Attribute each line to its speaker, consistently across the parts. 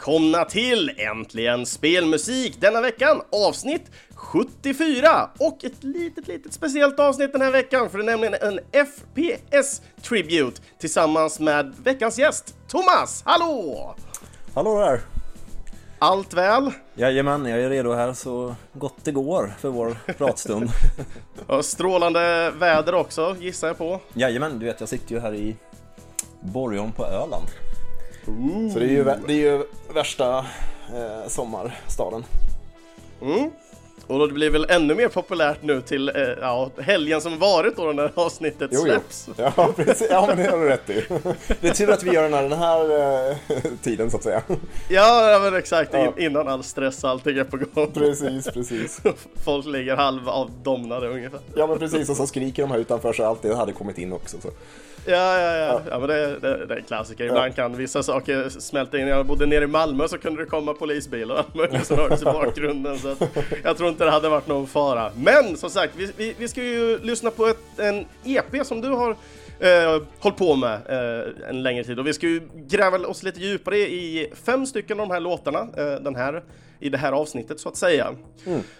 Speaker 1: Välkomna till Äntligen Spelmusik denna veckan, avsnitt 74 och ett litet, litet speciellt avsnitt den här veckan för det är nämligen en FPS Tribute tillsammans med veckans gäst Thomas. Hallå!
Speaker 2: Hallå där!
Speaker 1: Allt väl?
Speaker 2: Jajamän, jag är redo här så gott det går för vår pratstund.
Speaker 1: Och strålande väder också gissar jag på.
Speaker 2: Jajamän, du vet jag sitter ju här i Borgholm på Öland. Så det är ju, det är ju värsta eh, sommarstaden.
Speaker 1: Mm. Och då blir det väl ännu mer populärt nu till eh, ja, helgen som varit då när avsnittet
Speaker 2: Jo, jo.
Speaker 1: släpps.
Speaker 2: Ja, precis. Ja, men det har du rätt i. Det är tur att vi gör den här, den här eh, tiden så att säga.
Speaker 1: Ja, ja men exakt,
Speaker 2: Ja.
Speaker 1: in, innan all stress och allting är på gång.
Speaker 2: Precis, precis.
Speaker 1: Folk ligger halvavdomnade ungefär.
Speaker 2: Ja, men precis. Och så skriker de här utanför så allt det hade kommit in också. Så.
Speaker 1: Ja, ja, ja. ja men det, det, det är en klassiker. Ibland kan vissa saker smälta in. Jag bodde nere i Malmö så kunde det komma polisbilar och allt möjligt som hördes i bakgrunden. Så jag tror inte det hade varit någon fara. Men som sagt, vi, vi, vi ska ju lyssna på ett, en EP som du har eh, hållit på med eh, en längre tid. Och vi ska ju gräva oss lite djupare i fem stycken av de här låtarna eh, den här, i det här avsnittet så att säga.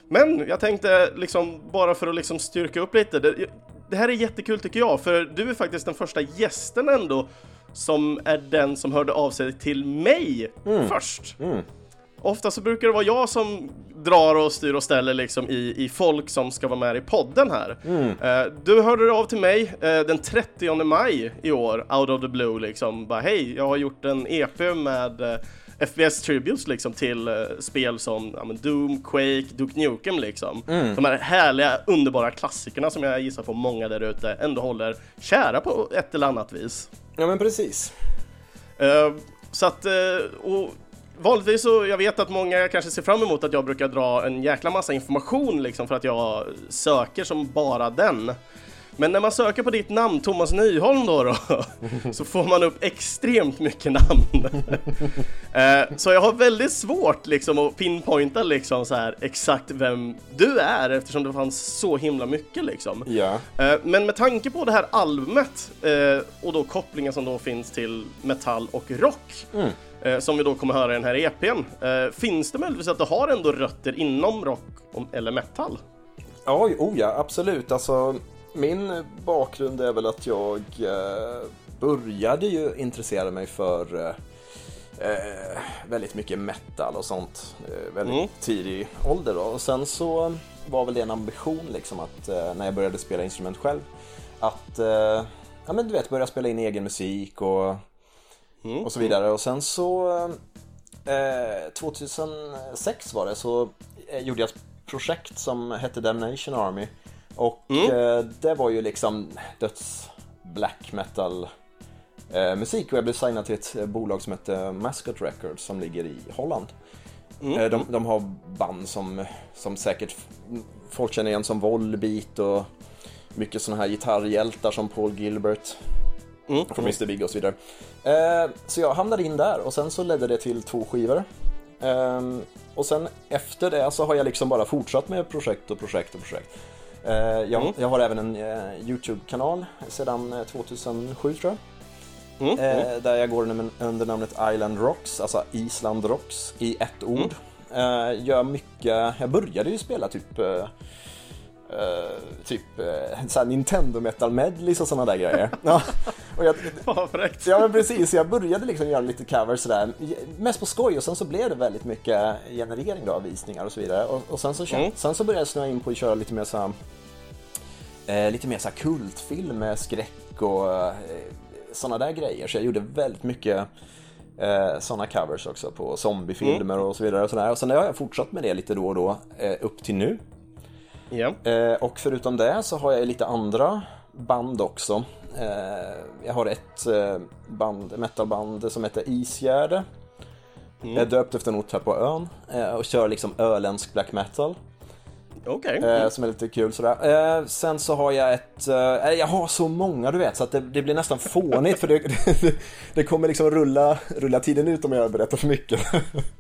Speaker 1: Men jag tänkte liksom bara för att liksom styrka upp lite. Det, det här är jättekul tycker jag, för du är faktiskt den första gästen ändå som är den som hörde av sig till mig först. Ofta så brukar det vara jag som drar och styr och ställer liksom i, i folk som ska vara med i podden här. Eh, du hörde av till mig eh, den 30 maj i år, out of the blue liksom. Bara hej, jag har gjort en EP med eh, FPS Tributes liksom till eh, spel som ja, men Doom, Quake, Duke Nukem liksom. De här härliga, underbara klassikerna som jag gissar på många där ute ändå håller kära på ett eller annat vis.
Speaker 2: Ja, men precis.
Speaker 1: Eh, så att, eh, och vanligtvis så, jag vet att många kanske ser fram emot att jag brukar dra en jäkla massa information liksom för att jag söker som bara den. Men när man söker på ditt namn, Thomas Nyholm då, då så får man upp extremt mycket namn. Eh, så jag har väldigt svårt liksom att pinpointa liksom så här exakt vem du är eftersom det fanns så himla mycket liksom.
Speaker 2: Ja.
Speaker 1: Eh, Men med tanke på det här albumet eh, och då kopplingen som då finns till metall och rock eh, som vi då kommer höra i den här EPn. eh, Finns det möjligtvis att du har ändå rötter inom rock eller metall?
Speaker 2: Oj, oh ja, absolut. Alltså, min bakgrund är väl att jag eh, började ju intressera mig för eh, eh, väldigt mycket metal och sånt eh, väldigt
Speaker 1: Mm.
Speaker 2: tidig ålder. Då. Och sen så var väl det en ambition liksom att eh, när jag började spela instrument själv att ja, men du vet, börja spela in egen musik och,
Speaker 1: Mm.
Speaker 2: och så vidare. Och sen så eh, 2006 var det så gjorde jag ett projekt som hette Damnation Army. Och eh, det var ju liksom döds black metal eh, musik och jag blev signad till ett eh, bolag som heter Mascot Records som ligger i Holland. Eh, de, de har band som, som säkert folk känner igen som Volbeat och mycket sådana här gitarrhjältar som Paul Gilbert
Speaker 1: Mm.
Speaker 2: från Mr Big och så vidare. Eh, så jag hamnade in där och sen så ledde det till två skivor. Ehm, och sen efter det så har jag liksom bara fortsatt med projekt och projekt och projekt. Eh, jag,
Speaker 1: Mm.
Speaker 2: jag har även en eh, YouTube-kanal sedan eh, 2007 tror jag.
Speaker 1: Mm.
Speaker 2: Eh, där jag går under, namnet Island Rocks, alltså Island Rocks i ett ord. Eh, gör mycket, jag började ju spela typ eh, eh, typ eh, såhär Nintendo Metal Medleys och sådana där grejer. Ja, och jag,
Speaker 1: fräckt!
Speaker 2: Ja men precis, jag började liksom göra lite covers sådär, mest på skoj och sen så blev det väldigt mycket generering då av visningar och så vidare. Och, och sen, så,
Speaker 1: Mm.
Speaker 2: sen så började jag snöa in på att köra lite mer så här, eh, lite mer så här kultfilm med skräck och eh, sådana där grejer. Så jag gjorde väldigt mycket eh, sådana covers också på zombiefilmer och så vidare. Och, sådär. och sen har jag fortsatt med det lite då och då eh, upp till nu. Eh, och förutom det så har jag lite andra band också. Eh, jag har ett eh, band, metalband som heter Isgärde. Jag är döpt efter en ort här på ön eh, och kör liksom öländsk black metal.
Speaker 1: Okej.
Speaker 2: Eh, som är lite kul sådär. Eh, sen så har jag ett, eh, jag har så många du vet så att det, det blir nästan fånigt för det, det, det kommer liksom rulla, rulla tiden ut om jag berättar för mycket.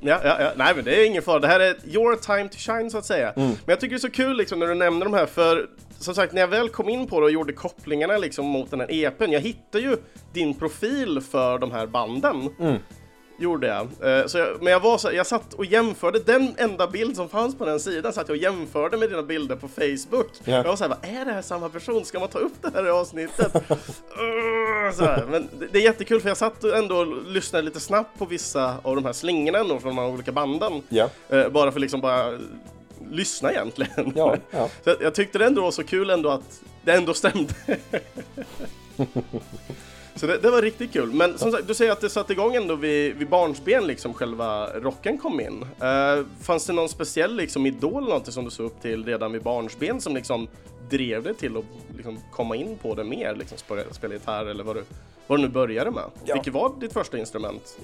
Speaker 1: Ja, ja, ja, nej men det är ingen fara. Det här är your time to shine så att säga.
Speaker 2: Mm.
Speaker 1: Men jag tycker det är så kul liksom när du nämner de här för som sagt när jag väl kom in på det och gjorde kopplingarna liksom mot den här EPn. Jag hittade ju din profil för de här banden.
Speaker 2: Mm.
Speaker 1: Gjorde jag. Eh, så jag men jag, var så, jag satt och jämförde den enda bild som fanns på den sidan, satt jag och jämförde med dina bilder på Facebook.
Speaker 2: Ja.
Speaker 1: Jag var såhär, är det här samma person? Ska man ta upp det här i avsnittet? Uh, så här. Men det, det är jättekul för jag satt ändå och lyssnade lite snabbt på vissa av de här slingorna ändå från de här olika banden.
Speaker 2: Ja.
Speaker 1: Eh, bara för liksom bara lyssna egentligen.
Speaker 2: Ja, ja.
Speaker 1: Så jag tyckte det ändå var så kul ändå att det ändå stämde. Så det, det var riktigt kul. Men som sagt, du säger att det satte igång ändå vid, vid barnsben liksom själva rocken kom in. Uh, fanns det någon speciell liksom idol eller någonting som du såg upp till redan vid barnsben som liksom drev dig till att liksom komma in på det mer? Liksom spela, spela gitarr eller vad du, vad du nu började med?
Speaker 2: Ja.
Speaker 1: Vilket var ditt första instrument?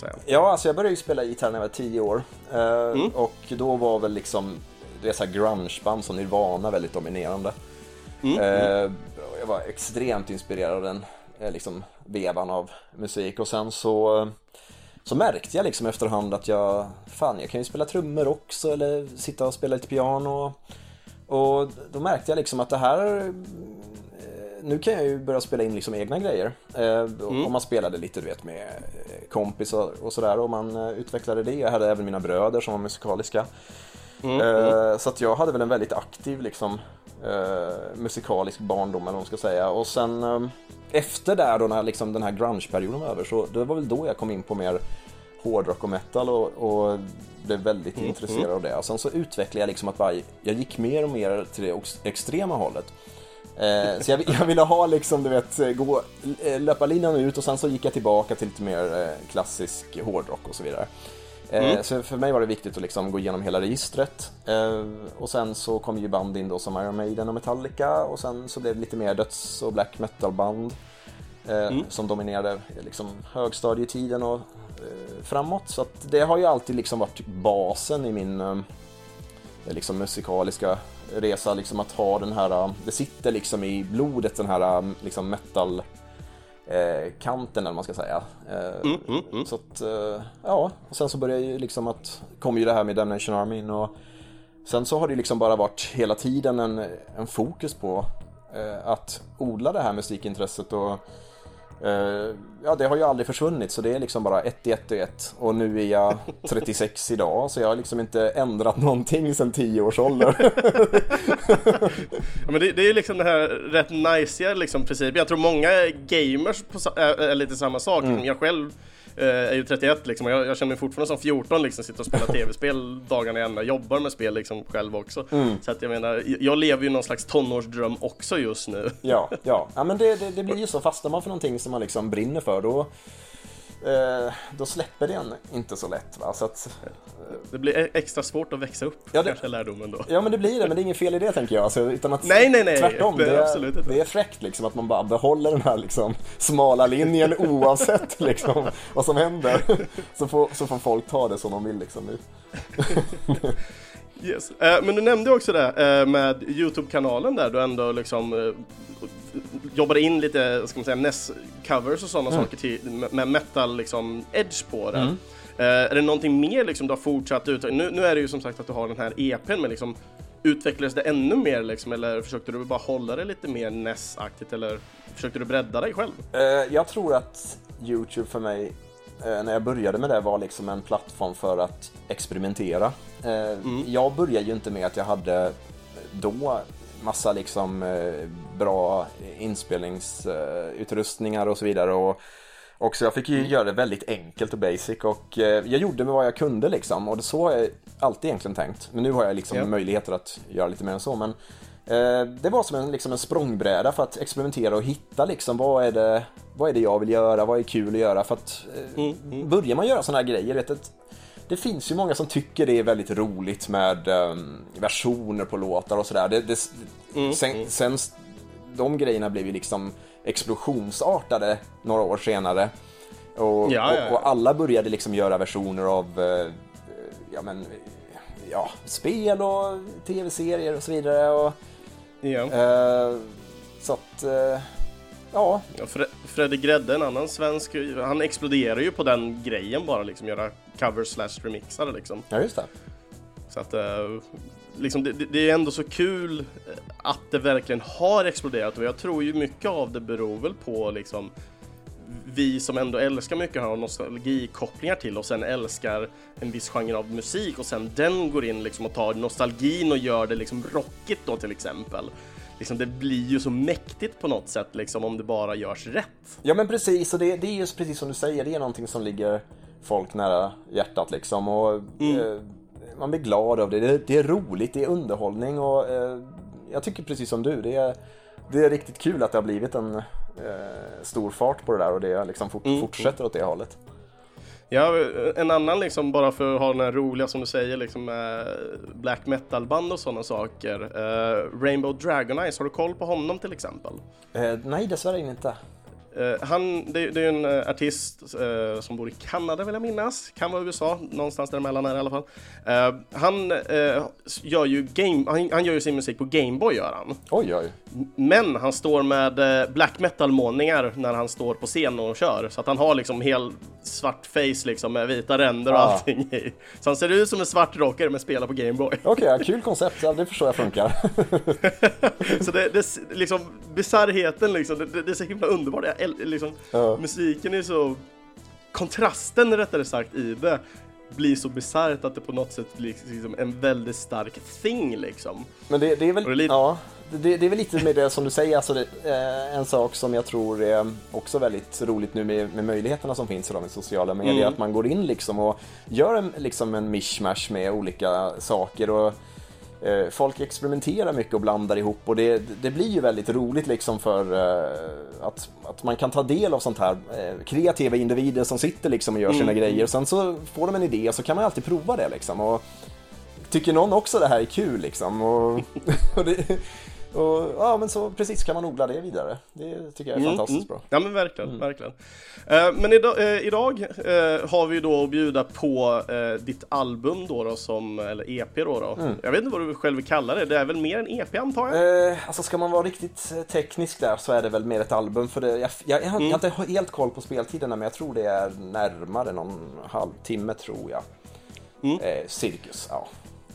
Speaker 1: säga?
Speaker 2: Ja, alltså jag började ju spela gitarr när jag var 10 år. Eh,
Speaker 1: Mm.
Speaker 2: Och då var väl liksom det grungeband som Nirvana väldigt dominerande.
Speaker 1: Mm,
Speaker 2: Eh, Jag var extremt inspirerad av den eh, liksom, vevan av musik och sen så eh, så märkte jag liksom efterhand att jag, fan jag kan ju spela trummor också eller sitta och spela lite piano. Och då märkte jag liksom att det här, eh, nu kan jag ju börja spela in liksom egna grejer. Eh, Om man spelade lite du vet med eh, kompisar och sådär och man eh, utvecklade det. Jag hade även mina bröder som var musikaliska. Eh, Så att jag hade väl en väldigt aktiv liksom eh, musikalisk barndom eller vad man ska säga. Och sen eh, efter där då när liksom den här grunge-perioden var över så det var väl då jag kom in på mer hårdrock och metal och, och blev väldigt intresserad av det. Och sen så utvecklade jag liksom att bara, jag gick mer och mer till det ex- extrema hållet. Eh, så jag, jag ville ha liksom, du vet, gå, eh, löpa linan ut och sen så gick jag tillbaka till lite mer eh, klassisk hårdrock och så vidare. Eh, Så för mig var det viktigt att liksom gå igenom hela registret. Eh, och sen så kom ju band in då som Iron Maiden och Metallica och sen så blev det lite mer döds och black metal band. Eh, Som dominerade liksom högstadietiden och framåt. Så det har ju alltid liksom varit basen i min liksom musikaliska resa, liksom att ha den här, det sitter liksom i blodet den här liksom metal eh, kanten eller vad man ska säga. Eh, Så att, eh, ja, och sen så började ju liksom att, kom ju det här med Damnation Army in och sen så har det liksom bara varit hela tiden en, en fokus på eh, att odla det här musikintresset och ja, det har ju aldrig försvunnit så det är liksom bara ett i ett i ett och nu är jag 36 idag så jag har liksom inte ändrat någonting sedan 10 års ålder.
Speaker 1: Ja, men det, det är ju liksom den här rätt najsiga liksom principen. Jag tror många gamers på, är, är lite samma sak.
Speaker 2: Mm.
Speaker 1: Jag själv eh, är ju 31 liksom och jag, jag känner mig fortfarande som 14 liksom, sitter och spelar tv-spel dagarna i ända. Jobbar med spel liksom själv också.
Speaker 2: Mm.
Speaker 1: Så att jag menar, jag lever ju någon slags tonårsdröm också just nu.
Speaker 2: Ja, ja. ja men det, det, det blir ju så, fastnar man för någonting som man liksom brinner för då, eh, då släpper det en inte så lätt. Va? Så att,
Speaker 1: Det blir e- extra svårt att växa upp,
Speaker 2: Ja, det-
Speaker 1: kanske är lärdomen då.
Speaker 2: ja men det blir det, men det är inget fel i det tänker jag. Alltså, utan att,
Speaker 1: Nej, nej, nej.
Speaker 2: Tvärtom,
Speaker 1: Det absolut inte.
Speaker 2: det är fräckt liksom att man bara behåller den här liksom, smala linjen oavsett liksom, vad som händer. Så får, så får folk ta det som de vill liksom nu.
Speaker 1: Yes. Eh, men du nämnde också det eh, med Youtube-kanalen där du ändå liksom eh, jobbade in lite, ska man säga, NES-covers och sådana saker till, med- med metal liksom edge på det. Eh, är det någonting mer liksom du har fortsatt ut? Nu, nu är det ju som sagt att du har den här EPn, men liksom utvecklades det ännu mer liksom, eller försökte du bara hålla det lite mer NES-aktigt eller försökte du bredda dig själv?
Speaker 2: Eh, jag tror att Youtube för mig, eh, när jag började med det, var liksom en plattform för att experimentera. Eh, Jag började ju inte med att jag hade då massa liksom bra inspelningsutrustningar och så vidare. Och, och så jag fick ju göra det väldigt enkelt och basic och eh, jag gjorde med vad jag kunde liksom och så har jag alltid egentligen tänkt. Men nu har jag liksom
Speaker 1: Ja.
Speaker 2: möjligheter att göra lite mer än så. Men eh, det var som en, liksom en språngbräda för att experimentera och hitta liksom vad är det, vad är det jag vill göra, vad är kul att göra. För att eh, börjar man göra sådana här grejer, vet, att det finns ju många som tycker det är väldigt roligt med ehm, versioner på låtar och sådär. Det, det, sen, sen de grejerna blev ju liksom explosionsartade några år senare. Och,
Speaker 1: Ja, ja,
Speaker 2: och, och alla började liksom göra versioner av eh, ja, men, ja, spel och tv-serier och så vidare. Och, eh, så att, eh, ja,
Speaker 1: Fre- Freddy Gredde, en annan svensk, han exploderar ju på den grejen bara liksom, göra covers slash remixar liksom.
Speaker 2: ja, just det.
Speaker 1: Så att eh, liksom, det, det- är ändå så kul eh, att det verkligen har exploderat och jag tror ju mycket av det beror väl på liksom vi som ändå älskar mycket har nostalgikopplingar till och sen älskar en viss genre av musik och sen den går in liksom och tar nostalgin och gör det liksom rockigt då till exempel. Liksom det blir ju så mäktigt på något sätt liksom om det bara görs rätt.
Speaker 2: Ja men precis, och det, det är just precis som du säger, det är någonting som ligger folk nära hjärtat liksom. Och, mm. eh, man blir glad av det. det. det, är roligt, det är underhållning och eh, jag tycker precis som du, det är, det är riktigt kul att det har blivit en eh, stor fart på det där och det liksom fort, mm. fortsätter åt det hållet.
Speaker 1: Ja, en annan liksom bara för att ha den här roliga som du säger liksom black metal band och sådana saker. Uh, Rainbow Dragon Eyes, har du koll på honom till exempel?
Speaker 2: Uh, nej, dessvärre inte.
Speaker 1: Uh, han, det, det är en uh, artist uh, som bor i Kanada vill jag minnas, kan vara USA, någonstans däremellan är det i alla fall. han gör ju game, han, han, gör ju sin musik på Gameboy gör han.
Speaker 2: Oj, oj.
Speaker 1: Men han står med black metal-målningar när han står på scen och kör, så att han har liksom hel svart face liksom med vita ränder och ah. allting i. Så han ser ut som en svart rockare men spelar på Gameboy.
Speaker 2: Okej, okay, kul koncept, ja, det förstår jag funkar.
Speaker 1: så det, det liksom bisarrheten liksom, det, det är så himla underbart. Jag liksom, ja. musiken är så, kontrasten rättare sagt i det blir så bisarrt att det på något sätt blir liksom en väldigt stark thing liksom.
Speaker 2: Men det, det är väl, det är ja, det, det, är väl lite med det som du säger, alltså eh, en sak som jag tror är också väldigt roligt nu med, med möjligheterna som finns idag med sociala medier, mm. att man går in liksom och gör en, liksom en mishmash med olika saker och folk experimenterar mycket och blandar ihop och det, det blir ju väldigt roligt liksom för uh, att, att man kan ta del av sånt här uh, kreativa individer som sitter liksom och gör sina mm. grejer och sen så får de en idé och så kan man alltid prova det liksom. Och, tycker någon också det här är kul liksom? Och, och det, och, ja, men så precis kan man odla det vidare. Det tycker jag är mm, fantastiskt mm. bra.
Speaker 1: Ja, men verkligen, mm. verkligen. Uh, men idag, uh, idag uh, har vi då att bjuda på ditt album då, då som, eller EP då. då. Mm. Jag vet inte vad du själv vill kalla det, det är väl mer en EP antar
Speaker 2: jag? alltså ska man vara riktigt teknisk där så är det väl mer ett album. För det, jag, jag, jag, har, jag har inte helt koll på speltiderna men jag tror det är närmare någon halvtimme tror jag. Mm. cirkus, ja.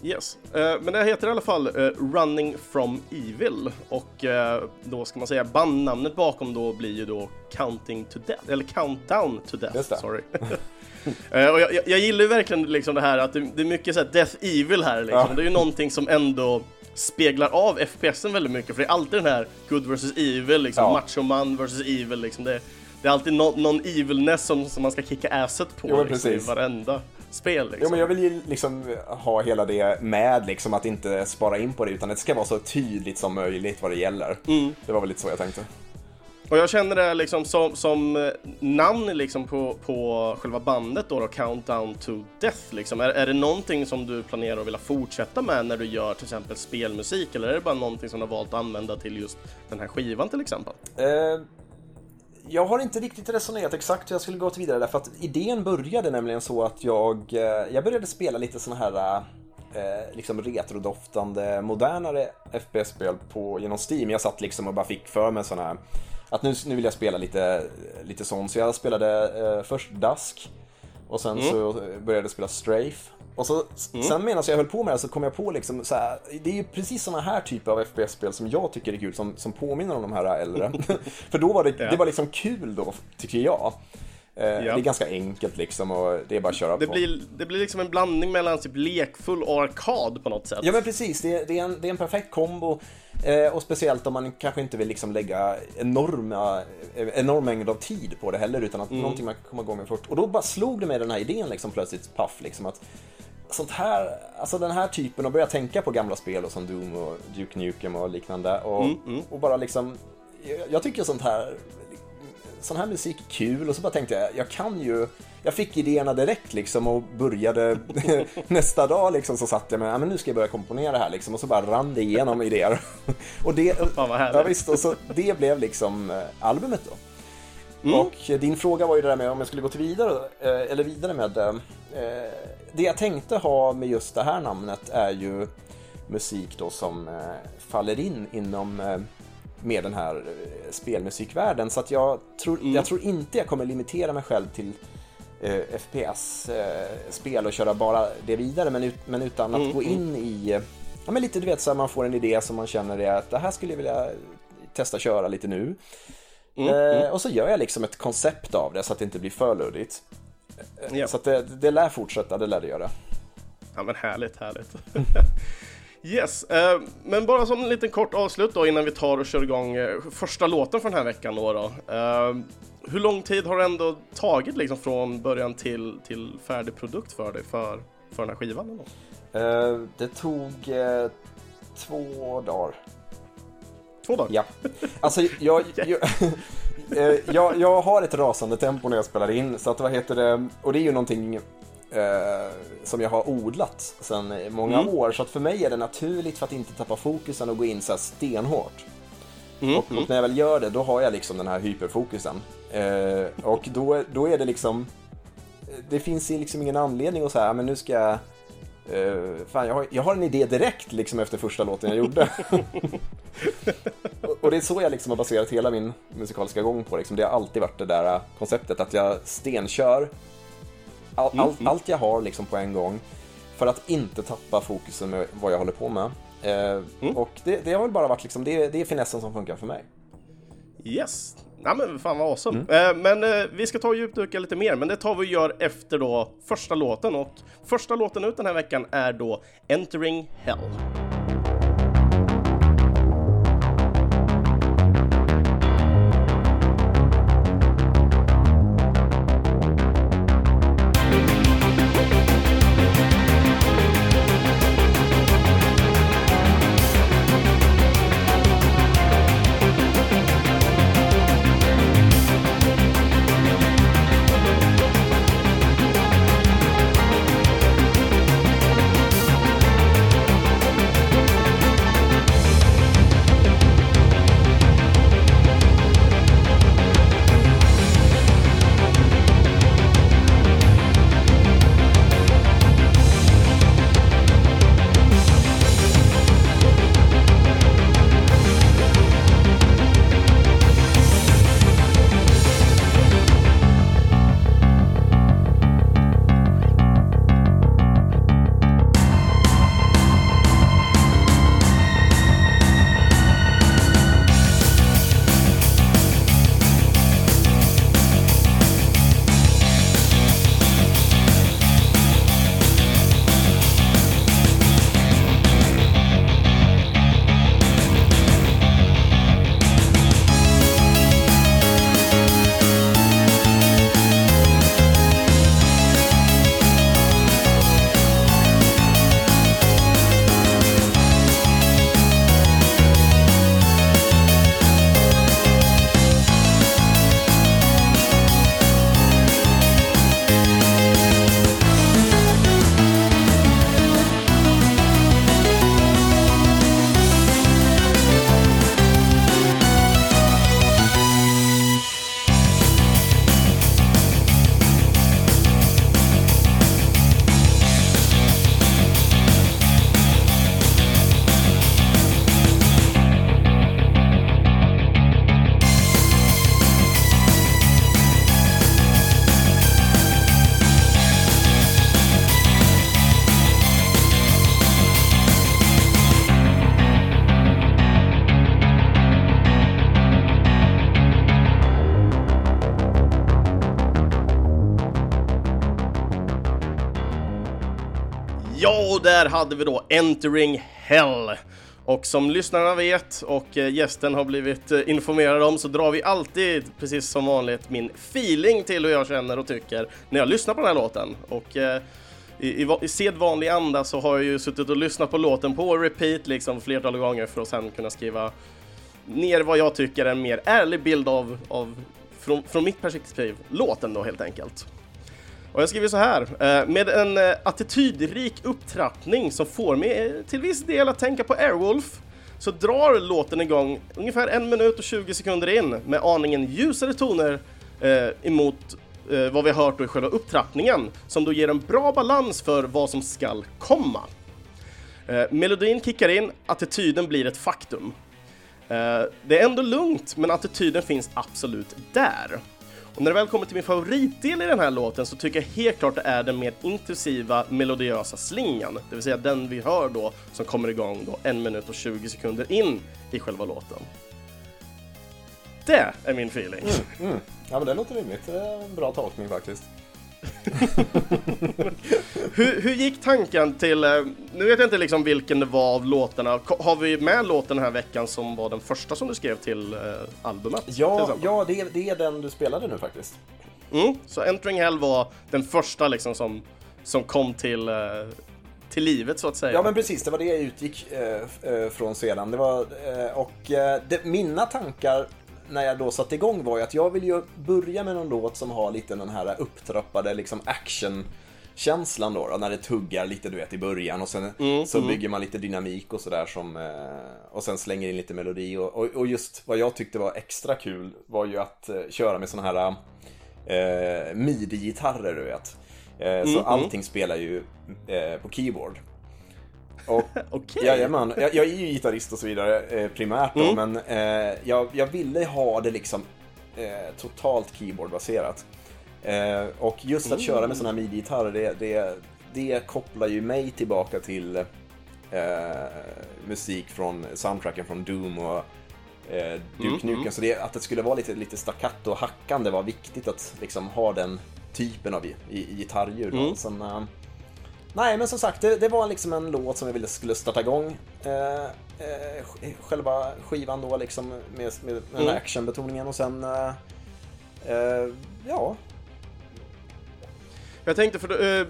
Speaker 1: Yes, uh, men det heter i alla fall uh, Running from Evil och uh, då ska man säga bandnamnet bakom då blir ju då Counting to Death, eller Countdown to Death, sorry. och jag, jag, gillar ju verkligen liksom det här att det, det är mycket så Death Evil här liksom. Ja. Det är ju någonting som ändå speglar av FPSen väldigt mycket för det är alltid den här Good vs Evil, liksom ja. macho man vs Evil liksom. Det, det är alltid no någon evilness som, som man ska kicka asset på jo, liksom, i varenda spel. Liksom.
Speaker 2: Jo, men jag vill ju liksom ha hela det med, liksom att inte spara in på det, utan det ska vara så tydligt som möjligt vad det gäller. Mm. Det var väl lite så jag tänkte.
Speaker 1: Och jag känner det liksom som, som eh, namn liksom på, på själva bandet då, då Countdown to Death liksom. Är, är det någonting som du planerar att vilja fortsätta med när du gör till exempel spelmusik eller är det bara någonting som du har valt att använda till just den här skivan till exempel?
Speaker 2: Eh, jag har inte riktigt resonerat exakt hur jag skulle gått vidare därför att idén började nämligen så att jag, eh, jag började spela lite sådana här eh, liksom retrodoftande, modernare FPS-spel på, genom Steam. Jag satt liksom och bara fick för mig sådana här, att nu, nu vill jag spela lite, lite sånt. Så jag spelade eh, först Dusk och sen mm. så började jag spela Strafe och så, mm. sen medan jag höll på med det så kom jag på liksom så här, det är ju precis sådana här typer av FPS-spel som jag tycker är kul, som, som påminner om de här äldre. För då var det, ja. det var liksom kul då, tycker jag. Eh, ja. Det är ganska enkelt liksom och det är bara att köra
Speaker 1: det
Speaker 2: på.
Speaker 1: Blir, det blir liksom en blandning mellan typ lekfull och arkad på något sätt.
Speaker 2: Ja men precis, det, det, är, en, det är en perfekt kombo. Eh, och speciellt om man kanske inte vill liksom lägga enorma, enorm mängd av tid på det heller utan att mm. någonting man kan komma igång med fort. Och då bara slog det mig den här idén liksom plötsligt, paff, liksom att sånt här, alltså den här typen och börja tänka på gamla spel och som Doom och Duke Nukem och liknande och, mm, mm. och bara liksom, jag, jag tycker sånt här, sån här musik är kul och så bara tänkte jag, jag kan ju, jag fick idéerna direkt liksom och började nästa dag liksom så satt jag med, ja men nu ska jag börja komponera här liksom och så bara rann det igenom idéer. och det, ja, visst, och så det blev liksom eh, albumet då. Mm. Och din fråga var ju det där med om jag skulle gå till vidare, eh, eller vidare med eh, det jag tänkte ha med just det här namnet är ju musik då som faller in inom med den här spelmusikvärlden så att jag tror, mm. jag tror inte jag kommer limitera mig själv till FPS-spel och köra bara det vidare men, ut, men utan att mm. gå in i Ja men lite du vet så här, man får en idé som man känner är att det här skulle jag vilja testa köra lite nu. Mm, eh, mm. Och så gör jag liksom ett koncept av det så att det inte blir för luddigt. Ja. Så det, det lär fortsätta, det lär det göra.
Speaker 1: Ja men härligt, härligt. yes, eh, men bara som en liten kort avslut då innan vi tar och kör igång eh, första låten för den här veckan då. då. Eh, hur lång tid har det ändå tagit liksom från början till, till färdig produkt för dig för, för den här skivan? Då?
Speaker 2: Eh, det tog eh, två dagar.
Speaker 1: Två dagar?
Speaker 2: Ja. Alltså jag, jag, eh, jag, jag, har ett rasande tempo när jag spelar in, så att vad heter det, och det är ju någonting eh, som jag har odlat sedan många mm. år, så att för mig är det naturligt för att inte tappa fokusen och gå in så här stenhårt. Mm. Och, och, när jag väl gör det, då har jag liksom den här hyperfokusen. Eh, och då, då är det liksom, det finns liksom ingen anledning att säga, men nu ska jag Uh, fan, jag har, jag har en idé direkt liksom efter första låten jag gjorde. och, och, det är så jag liksom har baserat hela min musikaliska gång på. Liksom. Det har alltid varit det där äh, konceptet att jag stenkör all, all, mm. allt jag har liksom på en gång för att inte tappa fokusen med vad jag håller på med. Uh, mm. Och det, det, har väl bara varit liksom, det, det är finessen som funkar för mig.
Speaker 1: Yes, Ja men fan vad awesome. Mm. Eh, men eh, vi ska ta och djupdyka lite mer, men det tar vi och gör efter då första låten och första låten ut den här veckan är då Entering Hell. Där hade vi då Entering Hell. Och som lyssnarna vet och eh, gästen har blivit eh, informerad om så drar vi alltid, precis som vanligt, min feeling till hur jag känner och tycker när jag lyssnar på den här låten. Och eh, i, i, i sedvanlig anda så har jag ju suttit och lyssnat på låten på repeat liksom flertal gånger för att sen kunna skriva ner vad jag tycker är en mer ärlig bild av, av från, från mitt perspektiv, låten då helt enkelt. Och jag skriver så här, eh, med en eh, attitydrik upptrappning som får mig eh, till viss del att tänka på Airwolf så drar låten igång ungefär en minut och 20 sekunder in med aningen ljusare toner emot vad vi har hört då i själva upptrappningen som då ger en bra balans för vad som skall komma. melodin kickar in, attityden blir ett faktum. det är ändå lugnt, men attityden finns absolut där. Och när det väl kommer till min favoritdel i den här låten så tycker jag helt klart det är den mer intensiva melodiösa slingan, det vill säga den vi hör då som kommer igång då en minut och 20 sekunder in i själva låten. Det är min feeling.
Speaker 2: Mm, mm. Ja men det låter rimligt. Det är en bra tolkning faktiskt.
Speaker 1: hur, hur gick tanken till, eh, nu vet jag inte liksom vilken det var av låtarna, har vi med låten den här veckan som var den första som du skrev till eh, albumet?
Speaker 2: Ja, ja det, är, det är den du spelade nu faktiskt.
Speaker 1: Mm, så Entering Hell var den första liksom som, som kom till, eh, till livet så att säga.
Speaker 2: Ja men precis, det var det jag utgick eh, från sedan. Det var, eh, och eh, det, mina tankar när jag då satte igång var ju att jag vill ju börja med någon låt som har lite den här upptrappade liksom action känslan då, då när det tuggar lite du vet i början och sen så bygger man lite dynamik och sådär som eh, och sen slänger in lite melodi och, och, och just vad jag tyckte var extra kul var ju att eh, köra med såna här eh, midi-gitarrer du vet. Eh, så allting spelar ju eh, på keyboard. Och,
Speaker 1: Okej.
Speaker 2: Jajamän, jag, jag är ju gitarrist och så vidare eh, primärt då, men eh, jag, jag ville ha det liksom eh, totalt keyboardbaserat. Eh, och just att köra med sådana här midi-gitarrer, det, det, det kopplar ju mig tillbaka till eh, musik från soundtracken från Doom och eh, Duke Nukem. Så det, att det skulle vara lite, lite staccato och hackande var viktigt att liksom ha den typen av i, i, i gitarrljud. Sen, eh, Nej, men som sagt, det, det var liksom en låt som jag ville skulle starta igång. Eh, eh, själva skivan då liksom med, med, den här actionbetoningen och sen... Eh, eh, ja,
Speaker 1: Jag tänkte för eh,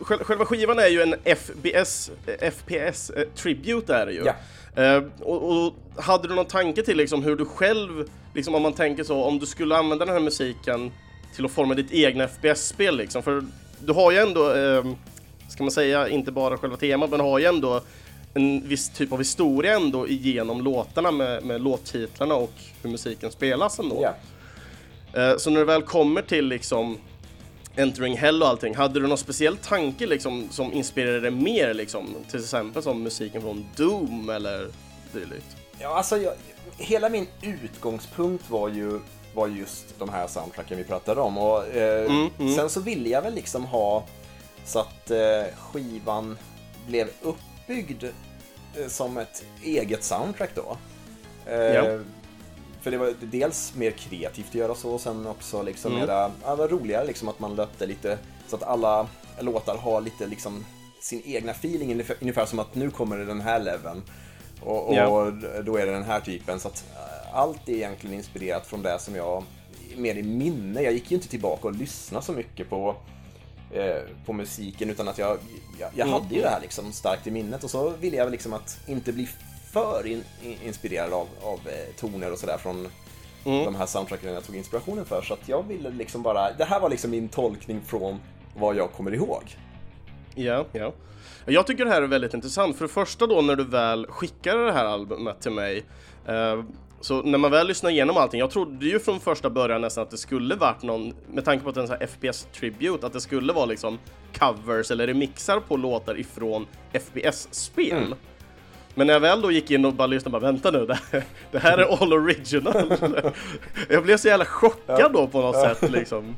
Speaker 1: själva skivan är ju en FBS, eh, FPS tribute är det ju.
Speaker 2: Ja.
Speaker 1: Och, och hade du någon tanke till liksom hur du själv, liksom om man tänker så, om du skulle använda den här musiken till att forma ditt egna FPS-spel liksom? För du har ju ändå, eh, ska man säga, inte bara själva temat, men har ju ändå en viss typ av historia ändå igenom låtarna med, med låttitlarna och hur musiken spelas ändå.
Speaker 2: ja.
Speaker 1: Eh, Så när det väl kommer till liksom Entering Hell och allting, hade du någon speciell tanke liksom som inspirerade dig mer liksom? Till exempel som musiken från Doom eller dylikt?
Speaker 2: Ja, alltså jag, hela min utgångspunkt var ju var just de här soundtracken vi pratade om. Och, eh, Sen så ville jag väl liksom ha så att eh, skivan blev uppbyggd eh, som ett eget soundtrack då. Eh,
Speaker 1: Ja.
Speaker 2: För det var dels mer kreativt att göra så och sen också liksom mera, ja, roligare liksom att man löpte lite så att alla låtar har lite liksom sin egna feeling ungefär, ungefär som att nu kommer det den här leveln och, och
Speaker 1: Ja.
Speaker 2: då är det den här typen så att eh, allt är egentligen inspirerat från det som jag mer i minne, jag gick ju inte tillbaka och lyssnade så mycket på eh, på musiken utan att jag, jag, jag hade ju det här liksom starkt i minnet och så ville jag liksom att inte bli för in, in, inspirerad av, av eh, toner och sådär från de här soundtracken jag tog inspirationen för så att jag ville liksom bara, det här var liksom min tolkning från vad jag kommer ihåg.
Speaker 1: Ja, ja. Jag tycker det här är väldigt intressant. För det första då när du väl skickade det här albumet till mig eh, så när man väl lyssnar igenom allting, jag trodde ju från första början nästan att det skulle varit någon, med tanke på att det är en sån här FPS Tribute, att det skulle vara liksom covers eller remixar på låtar ifrån FPS-spel. Men när jag väl då gick in och bara lyssnade, bara vänta nu, det här, det här är all original. jag blev så jävla chockad då på något sätt liksom.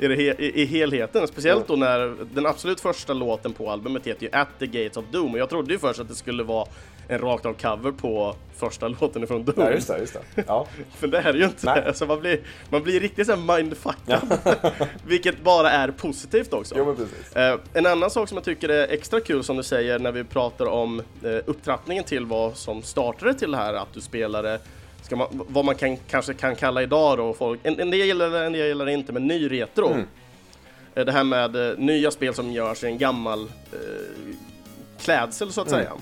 Speaker 1: I, det he- i, helheten, speciellt då när den absolut första låten på albumet heter ju At the Gates of Doom och jag trodde ju först att det skulle vara en rakt av cover på första låten ifrån Doom.
Speaker 2: Ja, just det, just det. Ja.
Speaker 1: För det är det ju inte.
Speaker 2: Nej.
Speaker 1: Alltså man, blir, man blir riktigt såhär mindfuckad. Vilket bara är positivt också.
Speaker 2: Jo, men precis.
Speaker 1: Eh, en annan sak som jag tycker är extra kul som du säger när vi pratar om eh, upptrappningen till vad som startade till det här att du spelade ska man, vad man kan, kanske kan kalla idag då, folk, en, en del gillar det, en del gillar det inte, men ny retro. Eh, Det här med eh, nya spel som görs i en gammal eh, klädsel så att säga.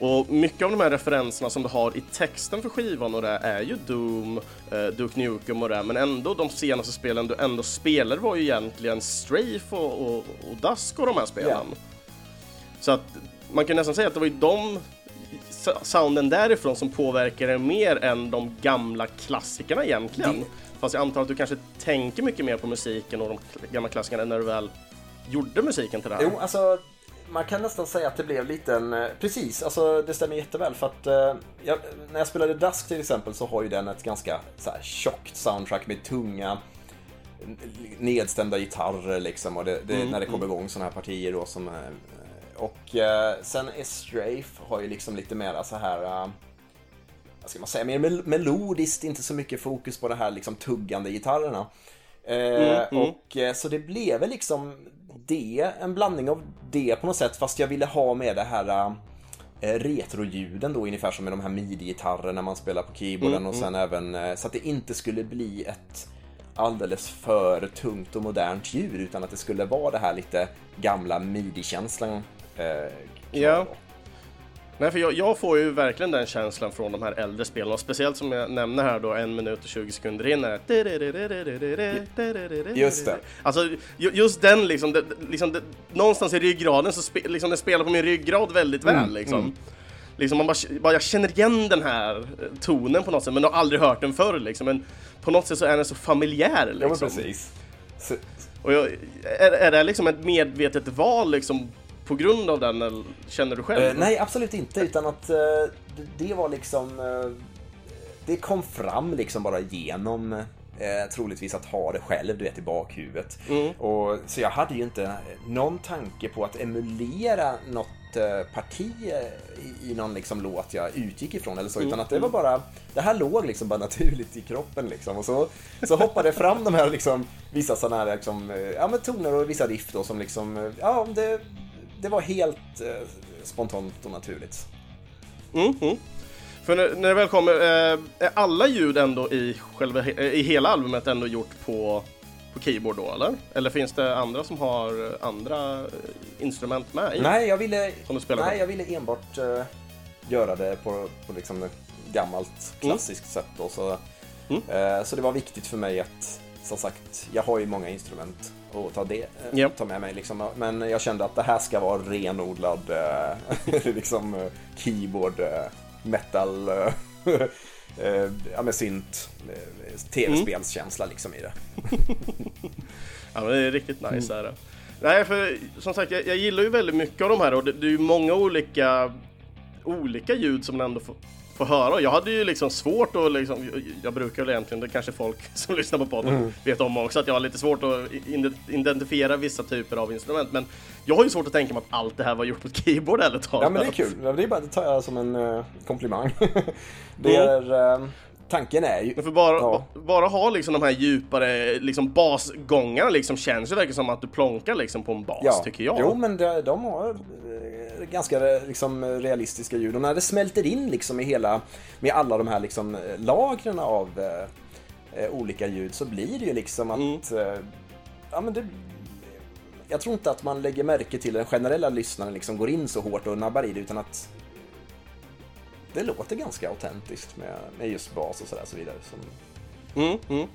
Speaker 1: Och mycket av de här referenserna som du har i texten för skivan och det är ju Doom, eh, Duke Nukem och det, men ändå de senaste spelen du ändå spelar var ju egentligen Strafe och, och, och Dusk och de här spelen.
Speaker 2: Ja.
Speaker 1: Så att man kan nästan säga att det var ju de sounden därifrån som påverkade mer än de gamla klassikerna egentligen. Fast jag antar att du kanske tänker mycket mer på musiken och de gamla klassikerna när du väl gjorde musiken till det här.
Speaker 2: Jo, alltså man kan nästan säga att det blev lite en... eh, Precis, alltså det stämmer jätteväl för att eh, jag, när jag spelade Dusk till exempel så har ju den ett ganska så här, tjockt soundtrack med tunga nedstämda gitarrer liksom och det, det, när det kommer igång sådana här partier då som... eh, Och eh, sen är Strafe har ju liksom lite mera så här... eh, vad ska man säga, mer mel melodiskt, inte så mycket fokus på det här liksom tuggande gitarrerna. Eh, mm, mm. Och eh, så det blev väl liksom det, en blandning av det på något sätt, fast jag ville ha med det här eh, retroljuden då, ungefär som med de här midi-gitarrerna man spelar på keyboarden mm, och sen mm. även eh, så att det inte skulle bli ett alldeles för tungt och modernt ljud utan att det skulle vara det här lite gamla midi-känslan. Eh,
Speaker 1: ja. Nej, för jag, jag, får ju verkligen den känslan från de här äldre spelen och speciellt som jag nämner här då en minut och 20 sekunder in är
Speaker 2: Just det.
Speaker 1: Alltså just den liksom, det, liksom det, någonstans i ryggraden så spe, liksom den spelar på min ryggrad väldigt väl mm, liksom. Mm. Liksom man bara, bara, jag känner igen den här tonen på något sätt men har aldrig hört den förr liksom. Men på något sätt så är den så familjär liksom. Ja men liksom.
Speaker 2: precis. Så...
Speaker 1: Och jag, är, är det liksom ett medvetet val liksom på grund av den, eller känner du själv? Uh,
Speaker 2: nej, absolut inte, utan att uh, det var liksom... Uh, det kom fram liksom bara genom eh, troligtvis att ha det själv, du vet, i bakhuvudet. Mm. Och, så jag hade ju inte någon tanke på att emulera något parti i, i någon liksom låt jag utgick ifrån eller så, mm. utan att det var bara, det här låg liksom bara naturligt i kroppen liksom. Och så, så hoppade fram de här liksom, vissa sådana här liksom, ja men toner och vissa riff då som liksom, ja det det var helt eh, spontant och naturligt.
Speaker 1: Mm, mm. För när, när det väl kommer, eh, är alla ljud ändå i, själva, i hela albumet ändå gjort på, på keyboard då eller? Eller finns det andra som har andra eh, instrument med
Speaker 2: i? Nej, jag ville, nej, jag ville enbart uh, göra det på, på liksom ett gammalt klassiskt mm. sätt. Då, så, mm. uh, så det var viktigt för mig att, som sagt, jag har ju många instrument och ta, det, yep. ta med mig. Liksom. Men jag kände att det här ska vara renodlad eh, liksom, eh, keyboard, eh, metal, ja med synt, tv-spelskänsla mm. liksom i det.
Speaker 1: ja men det är riktigt nice mm. är det. Nej för som sagt jag, jag, gillar ju väldigt mycket av de här och det, det är ju många olika olika ljud som man ändå får, få höra. Jag hade ju liksom svårt att liksom, jag brukar väl egentligen, det kanske folk som lyssnar på podden mm. vet om också, att jag har lite svårt att identifiera vissa typer av instrument. Men jag har ju svårt att tänka mig att allt det här var gjort på ett keyboard eller taget.
Speaker 2: Ja men det är kul, det, är bara, det tar jag som en uh, komplimang. det är... Uh tanken är ju...
Speaker 1: För bara, ja. bara ha liksom de här djupare liksom basgångarna liksom känns ju verkligen som att du plonkar liksom på en bas ja. tycker jag.
Speaker 2: Jo men de, de har eh, ganska liksom realistiska ljud och när det smälter in liksom i hela, med alla de här liksom lagren av eh, eh, olika ljud så blir det ju liksom att, mm. eh, ja men det, jag tror inte att man lägger märke till den generella lyssnaren liksom går in så hårt och nabbar i det utan att det låter ganska autentiskt med, med just bas och sådär så vidare. Som...
Speaker 1: Mm, mm.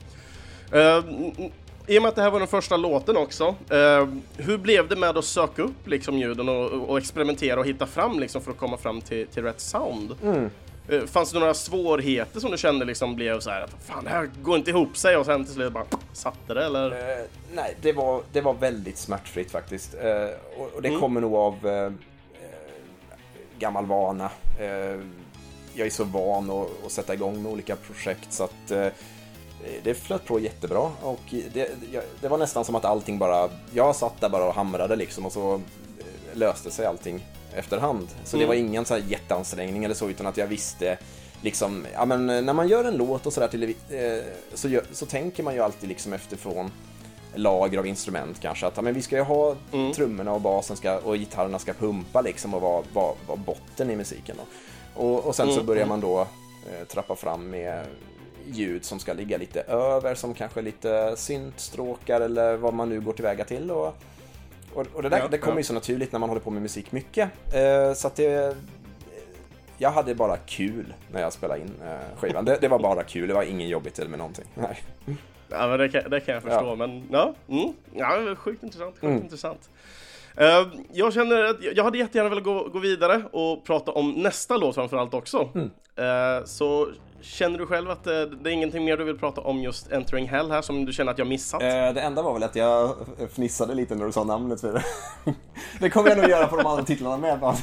Speaker 1: Uh, I och med att det här var den första låten också, uh, hur blev det med att söka upp liksom ljuden och, och, experimentera och hitta fram liksom för att komma fram till, till rätt sound? Mm. Uh, fanns det några svårigheter som du kände liksom blev så här att fan det här går inte ihop sig och sen till slut bara satte det eller? Uh,
Speaker 2: nej, det var, det var väldigt smärtfritt faktiskt. Uh, och, och, det mm. kommer nog av gammal vana jag är så van att, att sätta igång med olika projekt så att eh, det flöt på jättebra och det, det, var nästan som att allting bara, jag satt där bara och hamrade liksom och så eh, löste sig allting efterhand. Så mm. det var ingen så här jätteansträngning eller så utan att jag visste liksom, ja men när man gör en låt och sådär till, eh, så, så tänker man ju alltid liksom efterifrån lager av instrument kanske. Att ja, men vi ska ju ha mm. trummorna och basen ska, och gitarrerna ska pumpa liksom och vara, vara, vara botten i musiken. Då. Och, och sen mm. så börjar man då eh, trappa fram med ljud som ska ligga lite över, som kanske lite syntstråkar eller vad man nu går tillväga till. Och, och, och det där ja, det kommer ja. ju så naturligt när man håller på med musik mycket. Eh, så att det... Jag hade bara kul när jag spelade in eh, skivan. Det, det, var bara kul, det var ingen jobbigt eller med någonting. Nej.
Speaker 1: Ja, men det kan, det kan jag förstå, ja. men ja, mm, ja sjukt intressant. Sjukt mm. intressant. Uh, jag känner att jag hade jättegärna velat gå, gå vidare och prata om nästa låt framförallt också. Mm. Uh, så känner du själv att det, det, är ingenting mer du vill prata om just Entering Hell här som du känner att jag missat? Uh,
Speaker 2: det enda var väl att jag fnissade lite när du sa namnet. För det. det kommer jag nog göra på de andra titlarna med.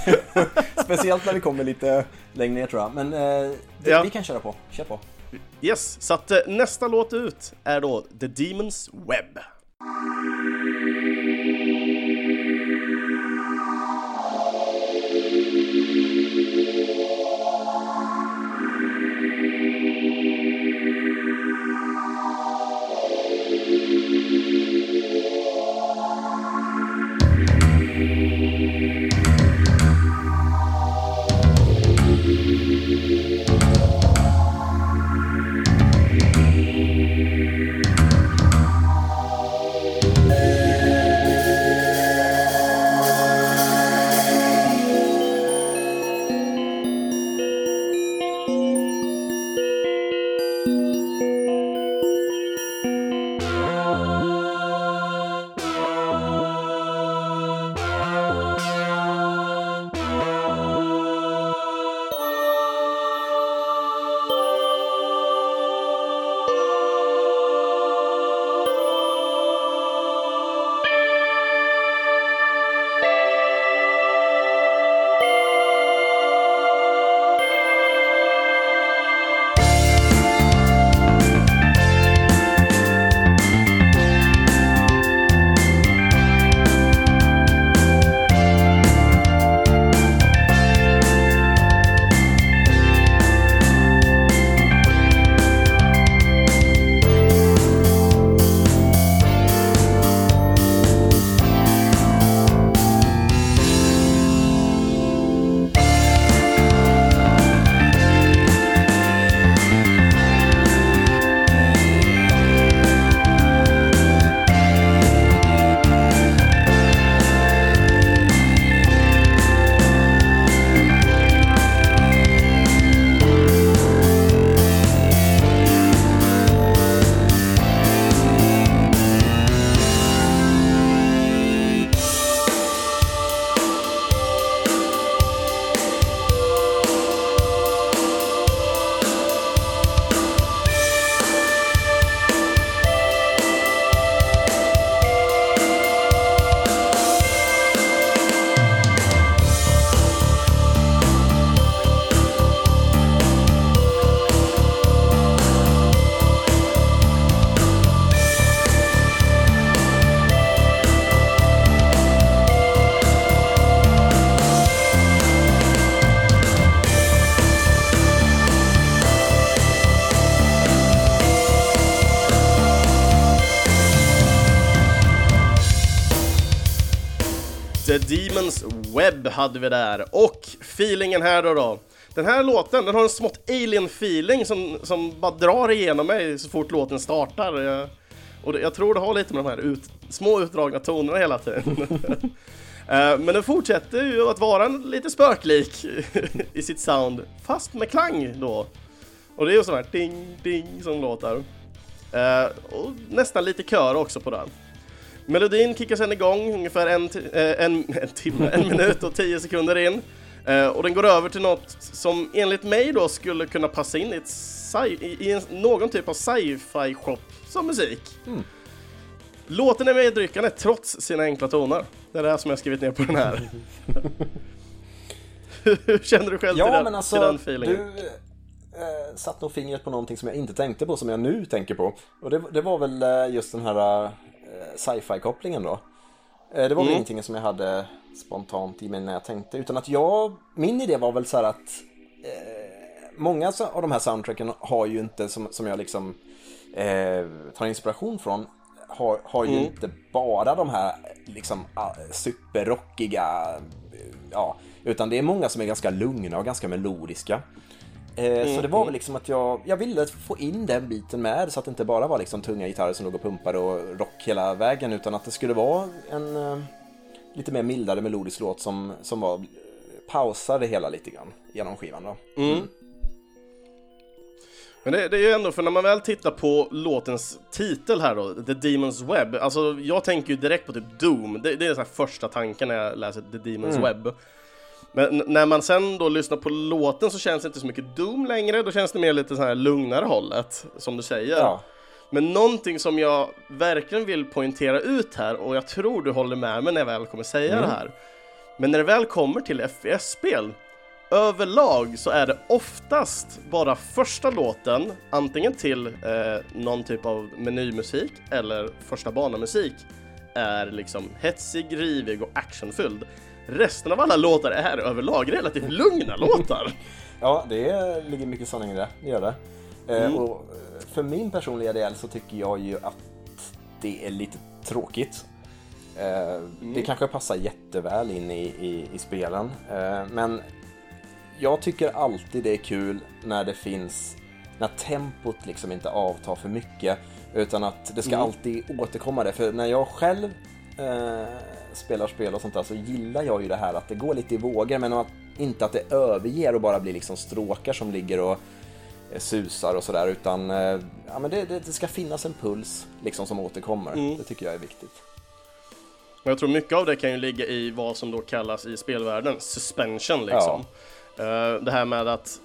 Speaker 2: Speciellt när vi kommer lite längre ner tror jag. Men det, ja. vi kan köra på. Kör på.
Speaker 1: Yes, så att nästa låt ut är då The Demon's Web. Webb hade vi där och feelingen här då då. Den här låten, den har en smått alien-feeling som, som bara drar igenom mig så fort låten startar. Jag, och det, jag tror det har lite med de här ut, små utdragna tonerna hela tiden. Eh, men den fortsätter ju att vara lite spöklik i sitt sound, fast med klang då. Och det är ju sån här ding, ding som låter. Eh, och nästan lite kör också på den. Melodin kickar sen igång ungefär en, uh, en, en timme, en minut och tio sekunder in. Uh, och den går över till något som enligt mig då skulle kunna passa in i, i en, någon typ av sci-fi shop som musik. Mm. Låten är medryckande trots sina enkla toner. Det är det här som jag skrivit ner på den här. Hur känner du själv
Speaker 2: ja,
Speaker 1: till, den,
Speaker 2: men alltså,
Speaker 1: till den feelingen?
Speaker 2: Du eh, satt nog fingret på någonting som jag inte tänkte på som jag nu tänker på. Och det, det var väl eh, just den här eh, sci-fi kopplingen då. Eh, det var mm. väl ingenting som jag hade spontant i mig när jag tänkte utan att jag, min idé var väl så här att eh, många av de här soundtracken har ju inte som, som jag liksom eh, tar inspiration från har, har ju mm. inte bara de här liksom superrockiga, ja, utan det är många som är ganska lugna och ganska melodiska. Mm. Så det var väl liksom att jag, jag ville få in den biten med så att det inte bara var liksom tunga gitarrer som låg och pumpade och rock hela vägen utan att det skulle vara en uh, lite mer mildare melodisk låt som, som var pausade hela lite grann genom skivan då. Mm. Mm.
Speaker 1: Men det, det, är ju ändå, för när man väl tittar på låtens titel här då, The Demon's Web, alltså jag tänker ju direkt på typ Doom, det, det är den första tanken när jag läser The Demon's mm. Web. Men när man sen då lyssnar på låten så känns det inte så mycket Doom längre, då känns det mer lite så här lugnare hållet, som du säger. Ja. Men någonting som jag verkligen vill poängtera ut här, och jag tror du håller med mig när jag väl kommer säga mm. det här. Men när det väl kommer till FPS-spel, överlag så är det oftast bara första låten, antingen till eh, någon typ av menymusik eller första banamusik, är liksom hetsig, rivig och actionfylld. Resten av alla låtar är överlag relativt lugna låtar.
Speaker 2: Ja, det ligger mycket sanning i det, det gör det. Eh, mm. och för min personliga del så tycker jag ju att det är lite tråkigt. Eh, mm. Det kanske passar jätteväl in i, i, i spelen, eh, men jag tycker alltid det är kul när det finns, när tempot liksom inte avtar för mycket, utan att det ska mm. alltid återkomma det. För när jag själv eh, spelar spel och sånt där så gillar jag ju det här att det går lite i vågor men att, inte att det överger och bara blir liksom stråkar som ligger och eh, susar och sådär utan eh, ja, men det, det, det, ska finnas en puls liksom som återkommer. Mm. Det tycker jag är viktigt.
Speaker 1: Jag tror mycket av det kan ju ligga i vad som då kallas i spelvärlden suspension liksom. Ja. Uh, det här med att,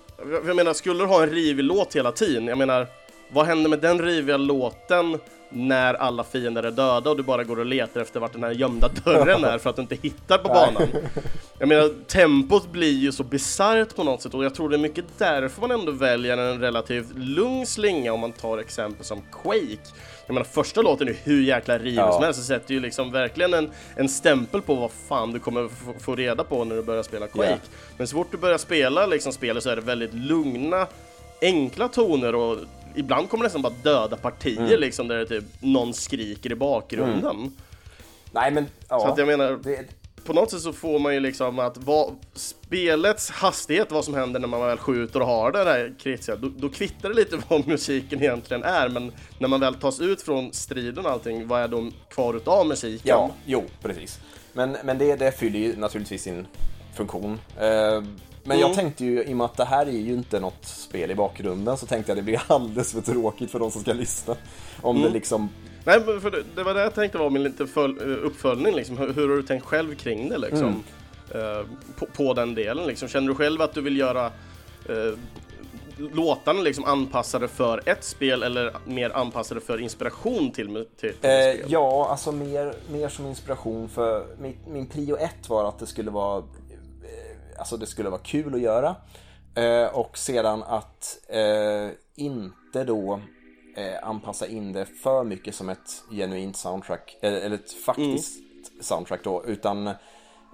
Speaker 1: jag menar skulle du ha en rivig låt hela tiden, jag menar vad händer med den riviga låten när alla fiender är döda och du bara går och letar efter vart den här gömda dörren är för att du inte hittar på banan. Jag menar, tempot blir ju så bisarrt på något sätt och jag tror det är mycket därför man ändå väljer en relativt lugn slinga om man tar exempel som Quake. Jag menar första låten är hur jäkla rivig ja. som helst, så sätter ju liksom verkligen en, en stämpel på vad fan du kommer få reda på när du börjar spela Quake. Yeah. Men så fort du börjar spela liksom spelet så är det väldigt lugna, enkla toner och ibland kommer det nästan bara döda partier mm. liksom där det typ någon skriker i bakgrunden. Mm.
Speaker 2: Nej men, ja.
Speaker 1: Så att jag menar, det... på något sätt så får man ju liksom att vad, spelets hastighet, vad som händer när man väl skjuter och har det där kritsiga, då, då kvittar det lite vad musiken egentligen är, men när man väl tas ut från striden och allting, vad är då kvar utav musiken?
Speaker 2: Ja, jo, precis. Men, men det, det fyller ju naturligtvis sin funktion. Uh, men mm. jag tänkte ju, i och med att det här är ju inte något spel i bakgrunden, så tänkte jag att det blir alldeles för tråkigt för de som ska lyssna. Om mm. det liksom...
Speaker 1: Nej, men för det, det, var det jag tänkte var min lite föl, uppföljning, liksom. hur, hur, har du tänkt själv kring det liksom? Mm. Uh, på, på, den delen liksom. Känner du själv att du vill göra uh, låtarna liksom anpassade för ett spel eller mer anpassade för inspiration till, till, till eh, spel?
Speaker 2: Ja, alltså mer, mer som inspiration för min, min prio ett var att det skulle vara alltså det skulle vara kul att göra. Eh, och sedan att eh, inte då eh, anpassa in det för mycket som ett genuint soundtrack, eller, ett faktiskt mm. soundtrack då, utan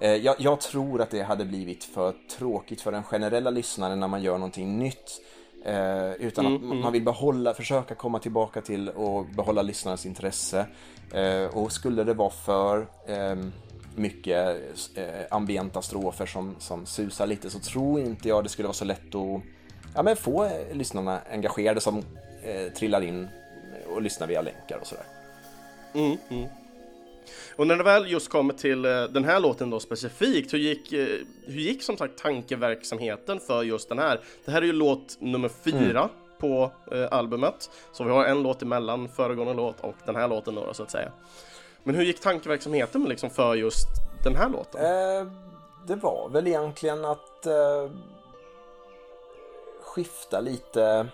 Speaker 2: eh, jag, jag, tror att det hade blivit för tråkigt för den generella lyssnaren när man gör någonting nytt. Eh, utan mm, att mm. man vill behålla, försöka komma tillbaka till och behålla lyssnarens intresse. Eh, och skulle det vara för ehm, mycket eh, ambienta strofer som, som susar lite så tror inte jag det skulle vara så lätt att ja, men få eh, lyssnarna engagerade som eh, trillar in och lyssnar via länkar och sådär.
Speaker 1: Mm, mm. Och när det väl just kommer till eh, den här låten då specifikt, hur gick, eh, hur gick som sagt tankeverksamheten för just den här? Det här är ju låt nummer fyra mm. på eh, albumet, så vi har en låt emellan föregående låt och den här låten då, så att säga. Men hur gick tankeverksamheten liksom för just den här låten?
Speaker 2: Eh, det var väl egentligen att eh, skifta lite,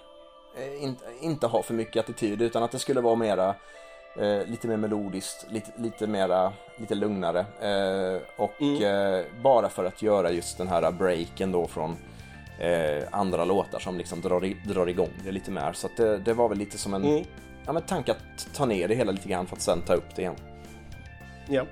Speaker 2: eh, in, inte ha för mycket attityd utan att det skulle vara mera eh, lite mer melodiskt, lite, lite mera, lite lugnare. Eh, och mm. Eh, bara för att göra just den här breaken då från andra låtar som liksom drar, i, drar igång det lite mer. Så det, det, var väl lite som en mm. ja, men tanke att ta ner det hela lite grann för att sen ta upp det igen.
Speaker 1: Ja.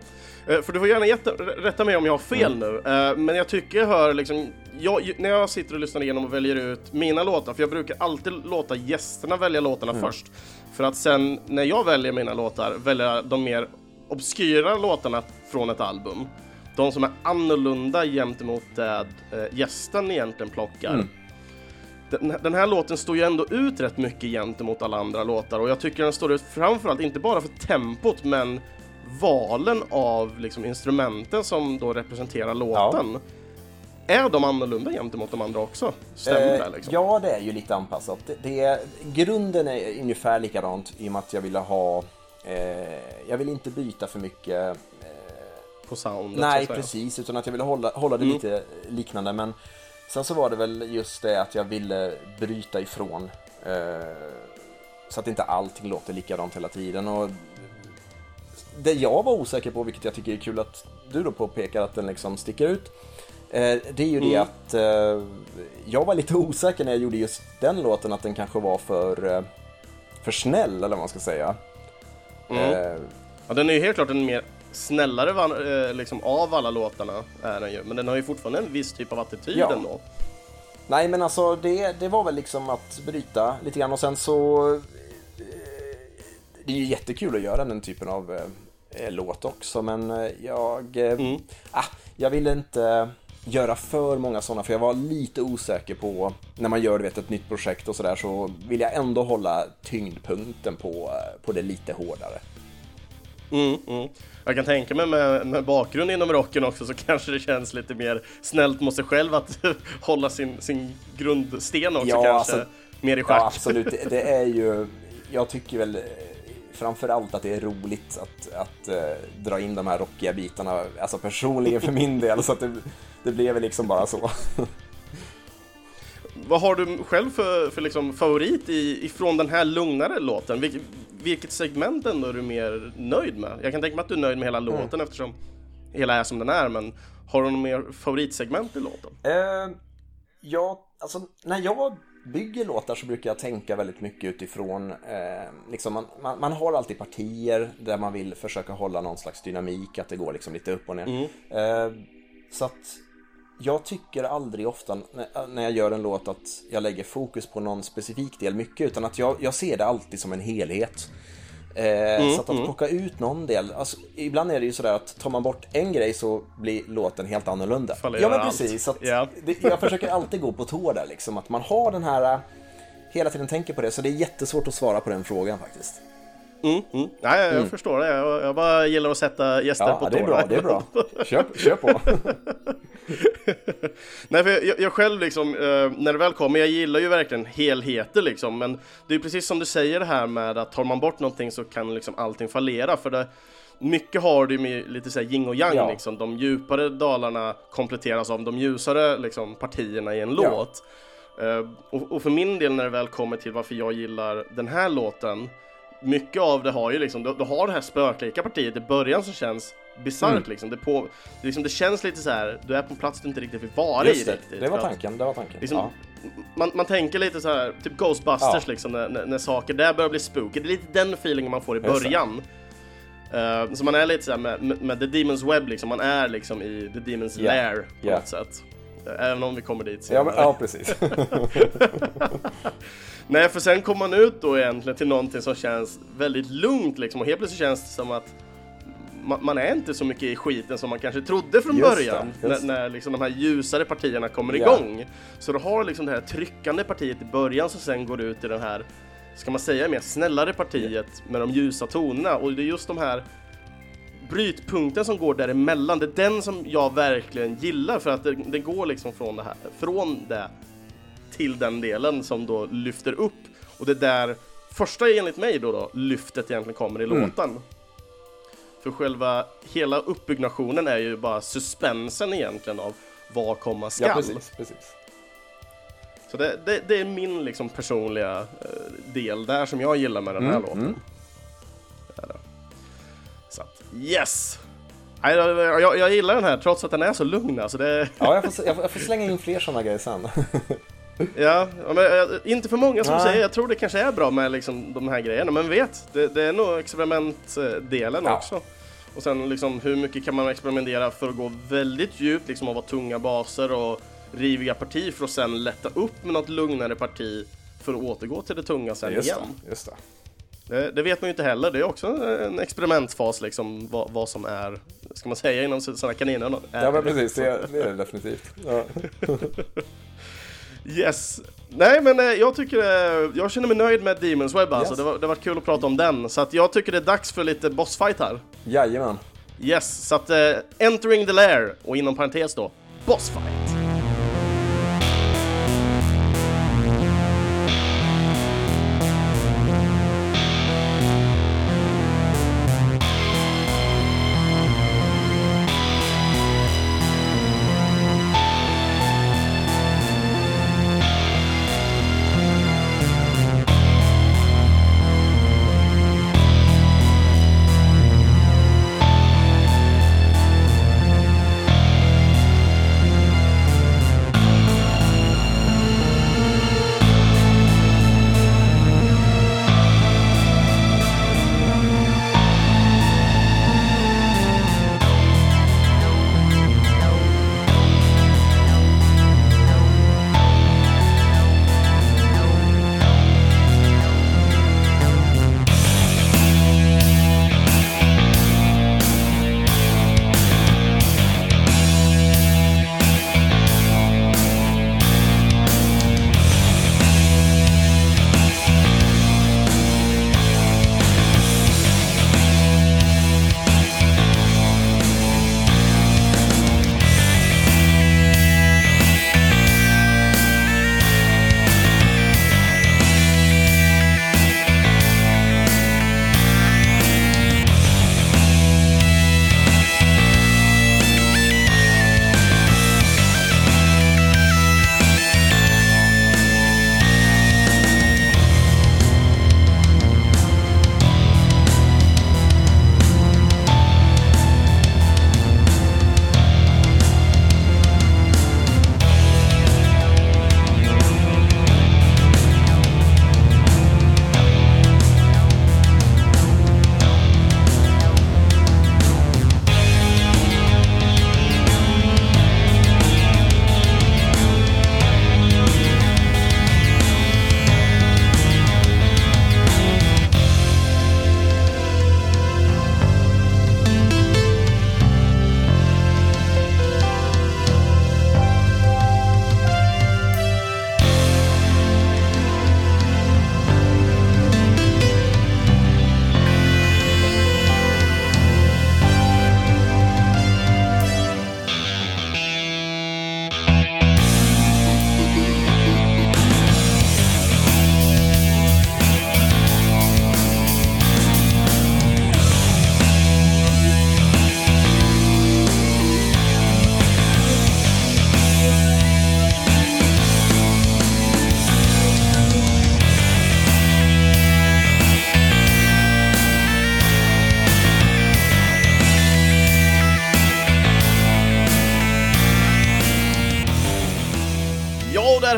Speaker 1: Eh, för du får gärna jätte, rätta mig om jag har fel mm. nu, eh, men jag tycker jag hör liksom, jag, när jag sitter och lyssnar igenom och väljer ut mina låtar, för jag brukar alltid låta gästerna välja låtarna mm. först, för att sen när jag väljer mina låtar, välja de mer obskyra låtarna från ett album. De som är annorlunda gentemot det äh, gästen egentligen plockar. Mm. Den, den, här låten står ju ändå ut rätt mycket gentemot alla andra låtar och jag tycker den står ut framförallt, inte bara för tempot, men valen av liksom, instrumenten som då representerar låten. Ja. Är de annorlunda gentemot de andra också? Stämmer
Speaker 2: eh,
Speaker 1: det? Liksom?
Speaker 2: Ja, det är ju lite anpassat. Det, det, grunden är ungefär likadant i och med att jag ville ha... Eh, jag vill inte byta för mycket...
Speaker 1: Eh, På soundet?
Speaker 2: Nej, precis. Utan att jag ville hålla, hålla det mm. lite liknande. Men sen så var det väl just det att jag ville bryta ifrån. Eh, så att inte allting låter likadant hela tiden. Och det jag var osäker på, vilket jag tycker är kul att du då påpekar att den liksom sticker ut. Eh, det är ju mm. det att eh, jag var lite osäker när jag gjorde just den låten att den kanske var för, eh, för snäll eller vad man ska säga.
Speaker 1: Mm. Ja, den är ju helt klart en mer snällare liksom, av alla låtarna är den ju, men den har ju fortfarande en viss typ av attityd ja. ändå.
Speaker 2: Nej men alltså det, det var väl liksom att bryta lite grann och sen så det är ju jättekul att göra den typen av eh, låt också men eh, jag, eh, mm. ah, jag vill inte göra för många sådana för jag var lite osäker på när man gör vet, ett nytt projekt och sådär så vill jag ändå hålla tyngdpunkten på, på det lite hårdare.
Speaker 1: Mm, mm. Jag kan tänka mig med, med bakgrund inom rocken också så kanske det känns lite mer snällt mot sig själv att hålla sin, sin grundsten också ja, kanske alltså, mer i schack. Ja,
Speaker 2: absolut. Det, det är ju, jag tycker väl framförallt att det är roligt att, att uh, dra in de här rockiga bitarna, alltså personligen för min del, så att det, det blev liksom bara så.
Speaker 1: Vad har du själv för, för liksom favorit i, ifrån den här lugnare låten? Vil, vilket segment ändå är du mer nöjd med? Jag kan tänka mig att du är nöjd med hela mm. låten eftersom hela är som den är, men har du något mer favoritsegment i låten?
Speaker 2: Uh, ja, alltså när jag bygger låtar så brukar jag tänka väldigt mycket utifrån, eh, liksom man, man, man, har alltid partier där man vill försöka hålla någon slags dynamik, att det går liksom lite upp och ner. Mm. Eh, så att jag tycker aldrig ofta när jag gör en låt att jag lägger fokus på någon specifik del mycket, utan att jag, jag ser det alltid som en helhet. Eh, mm, så att, att mm. plocka ut någon del, alltså, ibland är det ju sådär att tar man bort en grej så blir låten helt annorlunda.
Speaker 1: Faller ja men
Speaker 2: precis, att, yeah. det, jag försöker alltid gå på tå där liksom, att man har den här, hela tiden tänker på det, så det är jättesvårt att svara på den frågan faktiskt.
Speaker 1: Mm, mm. Nej, jag mm. förstår det. Jag, jag, bara gillar att sätta gäster
Speaker 2: ja,
Speaker 1: på
Speaker 2: tå. Ja, det är bra. Det är bra. Kör, kör på.
Speaker 1: Nej, för jag, jag, själv liksom, eh, när det väl kommer, jag gillar ju verkligen helheter liksom, men det är precis som du säger det här med att tar man bort någonting så kan liksom allting fallera, för det mycket har det med lite såhär yin och yang ja. liksom, de djupare dalarna kompletteras av de ljusare liksom, partierna i en ja. låt. Uh, och, och, för min del när det väl kommer till varför jag gillar den här låten mycket av det har ju liksom, du, du har det här spöklika partiet i början som känns bisarrt mm. liksom. Det, på, det, liksom. det känns lite så här. du är på en plats du inte riktigt vill vara
Speaker 2: Just
Speaker 1: i
Speaker 2: det,
Speaker 1: riktigt.
Speaker 2: Det var tanken, det var tanken.
Speaker 1: Liksom, ja. man, man tänker lite så här, typ Ghostbusters ja. liksom, när, när, när, saker där börjar bli spooky. Det är lite den feelingen man får i början. Uh, så man är lite såhär med, med, med, The Demon's Web liksom, man är liksom i The Demon's yeah. Lair på yeah. något sätt. Även om vi kommer dit
Speaker 2: senare. Ja, men, ja precis.
Speaker 1: Nej, för sen kommer man ut då egentligen till någonting som känns väldigt lugnt liksom och helt plötsligt känns det som att man, man, är inte så mycket i skiten som man kanske trodde från
Speaker 2: Just
Speaker 1: början.
Speaker 2: det,
Speaker 1: när, när liksom de här ljusare partierna kommer
Speaker 2: Ja.
Speaker 1: igång. Så du har liksom det här tryckande partiet i början som sen går ut i den här, ska man säga, mer snällare partiet med de ljusa tonerna. Och det är just de här brytpunkten som går däremellan, det är den som jag verkligen gillar för att det, det går liksom från det här, från det till den delen som då lyfter upp och det är där första enligt mig då, då lyftet egentligen kommer i
Speaker 2: Mm.
Speaker 1: låten. För själva hela uppbyggnationen är ju bara suspensen egentligen av vad komma skall.
Speaker 2: Ja, precis, precis.
Speaker 1: Så det, det, det är min liksom personliga eh, del där som jag gillar med den här
Speaker 2: Mm,
Speaker 1: låten.
Speaker 2: mm.
Speaker 1: Yes! Jag, jag, jag gillar den här trots att den är så lugn alltså. Det,
Speaker 2: Ja, jag får, jag får, slänga in fler sådana grejer sen.
Speaker 1: ja, men, eh, inte för många som
Speaker 2: Nej.
Speaker 1: säger. Jag tror det kanske är bra med liksom, de här grejerna. Men vet, det, det är nog experimentdelen
Speaker 2: Ja.
Speaker 1: också. Och sen liksom, hur mycket kan man experimentera för att gå väldigt djupt liksom, vara tunga baser och riviga parti för att sen lätta upp med något lugnare parti för att återgå till det tunga sen
Speaker 2: Just
Speaker 1: igen.
Speaker 2: det, just det.
Speaker 1: Det, det vet man ju inte heller. Det är också en experimentfas liksom vad, vad som är, ska man säga inom sådana kaninöron?
Speaker 2: Ja, men precis. Det, är- det är det definitivt. Ja.
Speaker 1: Yes! Nej men eh, jag tycker, eh, jag känner mig nöjd med Demons Web alltså.
Speaker 2: Yes.
Speaker 1: Det, var, det var kul att prata om den. Så att jag tycker det är dags för lite bossfight här.
Speaker 2: Jajamän.
Speaker 1: Yes, så att eh, Entering the Lair och inom parentes då, bossfight.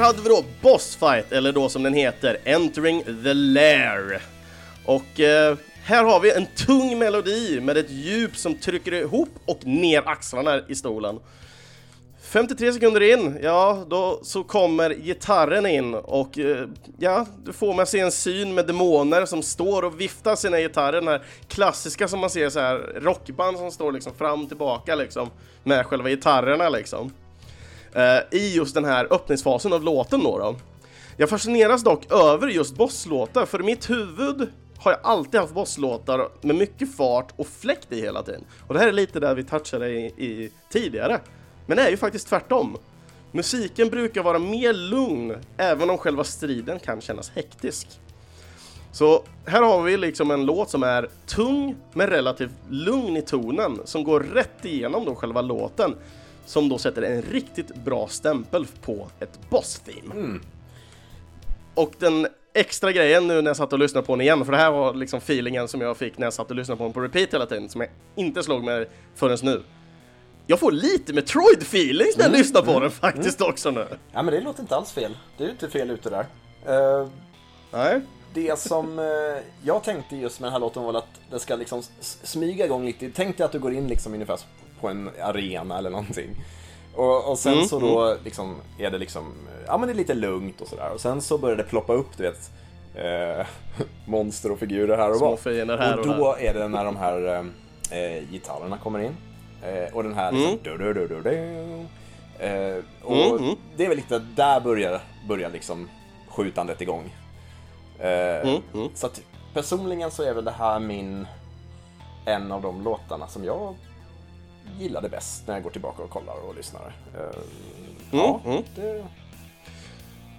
Speaker 1: Hade vi då Bossfight, eller då som den heter, Entering the Lair. Och eh, här har vi en tung melodi med ett djup som trycker ihop och ner axlarna i stolen. 53 sekunder in, ja då så kommer gitarren in och eh, ja, du får man se en syn med demoner som står och viftar sina gitarrer, den här klassiska som man ser så här rockband som står liksom fram och tillbaka liksom med själva gitarrerna liksom. Eh, I just den här öppningsfasen av låten då. då. Jag fascineras dock över just bosslåtar, för i mitt huvud har jag alltid haft bosslåtar med mycket fart och fläkt i hela tiden. Och det här är lite där vi touchade i, i tidigare. Men det är ju faktiskt tvärtom. Musiken brukar vara mer lugn, även om själva striden kan kännas hektisk. Så här har vi liksom en låt som är tung, men relativt lugn i tonen, som går rätt igenom då själva låten, som då sätter en riktigt bra stämpel på ett boss-theme.
Speaker 2: Mm.
Speaker 1: Och den extra grejen nu när jag satt och lyssnade på den igen, för det här var liksom feelingen som jag fick när jag satt och lyssnade på den på repeat hela tiden, som jag inte slog mig förrän nu. Jag får lite Metroid-feelings när jag
Speaker 2: Mm,
Speaker 1: lyssnar på den faktiskt också nu.
Speaker 2: Ja men det låter inte alls fel. Det är inte fel ute där. Eh,
Speaker 1: Nej.
Speaker 2: det som eh, jag tänkte just med den här låten var att det ska liksom smyga igång lite. Tänk dig att du går in liksom ungefär på en arena eller någonting. Och, och sen
Speaker 1: Mm,
Speaker 2: så då liksom är det liksom, ja men det är lite lugnt och sådär. Och sen så börjar det ploppa upp, du vet, eh, monster och figurer här och
Speaker 1: Små
Speaker 2: var.
Speaker 1: fiender här och,
Speaker 2: Och då
Speaker 1: där.
Speaker 2: är det när de här eh, gitarrerna kommer in. Eh, och den här liksom... Du, du, du, du, du. Eh, och
Speaker 1: Mm, mm.
Speaker 2: det är väl lite där börjar, börjar liksom skjutandet igång. Eh,
Speaker 1: Mm, mm.
Speaker 2: Så att personligen så är väl det här min... En av de låtarna som jag gillade bäst när jag går tillbaka och kollar och lyssnar. Eh, ja,
Speaker 1: mm.
Speaker 2: det...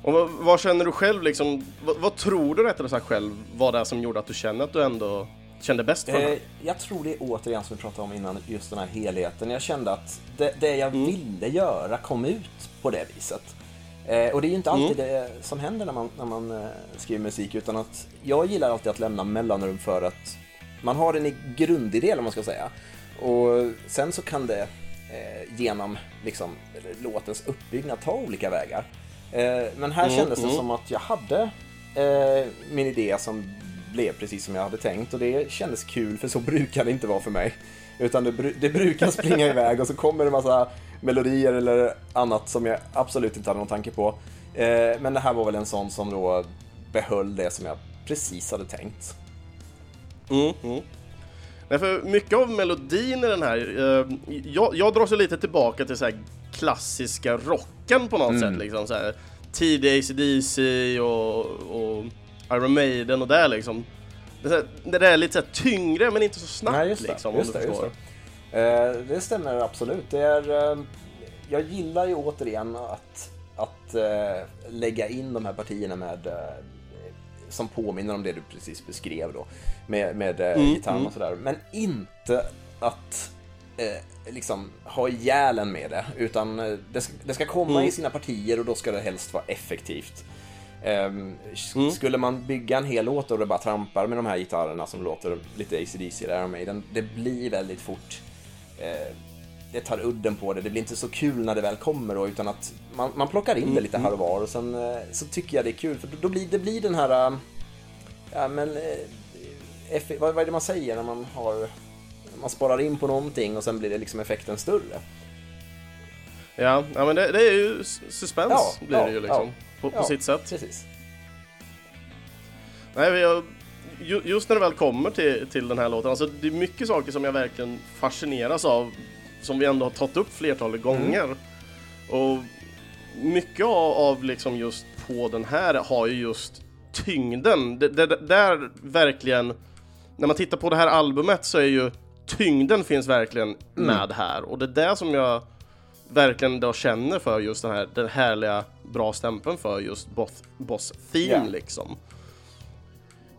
Speaker 1: Och vad, vad känner du själv liksom, vad, vad tror du rättare sagt själv var det som gjorde att du känner att du ändå kände bäst för den
Speaker 2: Eh,
Speaker 1: här?
Speaker 2: jag tror det är återigen som vi pratade om innan, just den här helheten. Jag kände att det, det jag ville göra kom ut på det viset. Eh, och det är ju inte alltid det som händer när man, när man eh, skriver musik, utan att jag gillar alltid att lämna mellanrum för att man har en i- grundidé, vad man ska säga. Och sen så kan det eh, genom liksom, låtens uppbyggnad ta olika vägar. Eh, men här
Speaker 1: Mm,
Speaker 2: kändes det
Speaker 1: mm.
Speaker 2: som att jag hade eh, min idé som blev precis som jag hade tänkt och det kändes kul för så brukar det inte vara för mig. Utan det, det brukar springa iväg och så kommer det massa melodier eller annat som jag absolut inte hade någon tanke på. Eh, men det här var väl en sån som då behöll det som jag precis hade tänkt.
Speaker 1: Mm, mm. Nej, för mycket av melodin i den här, eh, jag, jag drar så lite tillbaka till så klassiska rocken på något
Speaker 2: Mm.
Speaker 1: sätt liksom så här, tidig AC/DC och, och Iron Maiden och där liksom. Det, här, det där är lite så här tyngre men inte så snabbt
Speaker 2: Nej, just det,
Speaker 1: liksom
Speaker 2: just
Speaker 1: om du
Speaker 2: det,
Speaker 1: förstår.
Speaker 2: Eh, det stämmer absolut. Det är, eh, jag gillar ju återigen att, att eh, lägga in de här partierna med eh, som påminner om det du precis beskrev då. Med, med eh,
Speaker 1: Mm,
Speaker 2: gitarren
Speaker 1: mm.
Speaker 2: och sådär. Men inte att eh, liksom ha ihjäl en med det. Utan eh, det ska, det ska komma
Speaker 1: Mm.
Speaker 2: i sina partier och då ska det helst vara effektivt. S-
Speaker 1: Mm.
Speaker 2: Skulle man bygga en hel låt och det bara trampar med de här gitarrerna som låter lite AC/DC där med den, det blir väldigt fort eh, det tar udden på det, det blir inte så kul när det väl kommer då, utan att man, man plockar in det lite här och var och sen eh, så tycker jag det är kul, för då, då blir det blir den här, eh, ja men, eh, eff- vad, vad är det man säger när man har, man sparar in på någonting och sen blir det liksom effekten större.
Speaker 1: Ja, ja men det, det är ju suspens
Speaker 2: Ja,
Speaker 1: blir
Speaker 2: ja,
Speaker 1: det ju liksom.
Speaker 2: ja.
Speaker 1: På, på sitt sätt.
Speaker 2: Precis.
Speaker 1: Nej, jag, ju, just när det väl kommer till, till den här låten, alltså det är mycket saker som jag verkligen fascineras av, som vi ändå har tagit upp flertalet gånger. Och mycket av, av liksom just på den här har ju just tyngden. Det, där verkligen, när man tittar på det här albumet så är ju tyngden finns verkligen med här. Och det är det som jag verkligen då känner för just den här, den härliga bra stämpeln för just boss, boss theme
Speaker 2: Ja.
Speaker 1: liksom.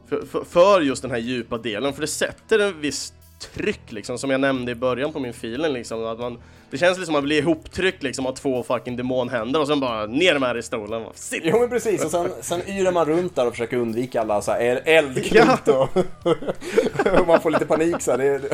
Speaker 1: För, för, för just den här djupa delen, för det sätter en viss tryck liksom, som jag nämnde i början på min filen liksom, att man, det känns liksom som att man blir ihoptryckt liksom av två fucking demonhänder och sen bara ner med här i stolen. Bara, Sitt!
Speaker 2: Jo men precis, och sen, sen yr man runt där och försöker undvika alla så här el- eldklot och, och man får lite panik så här. Det,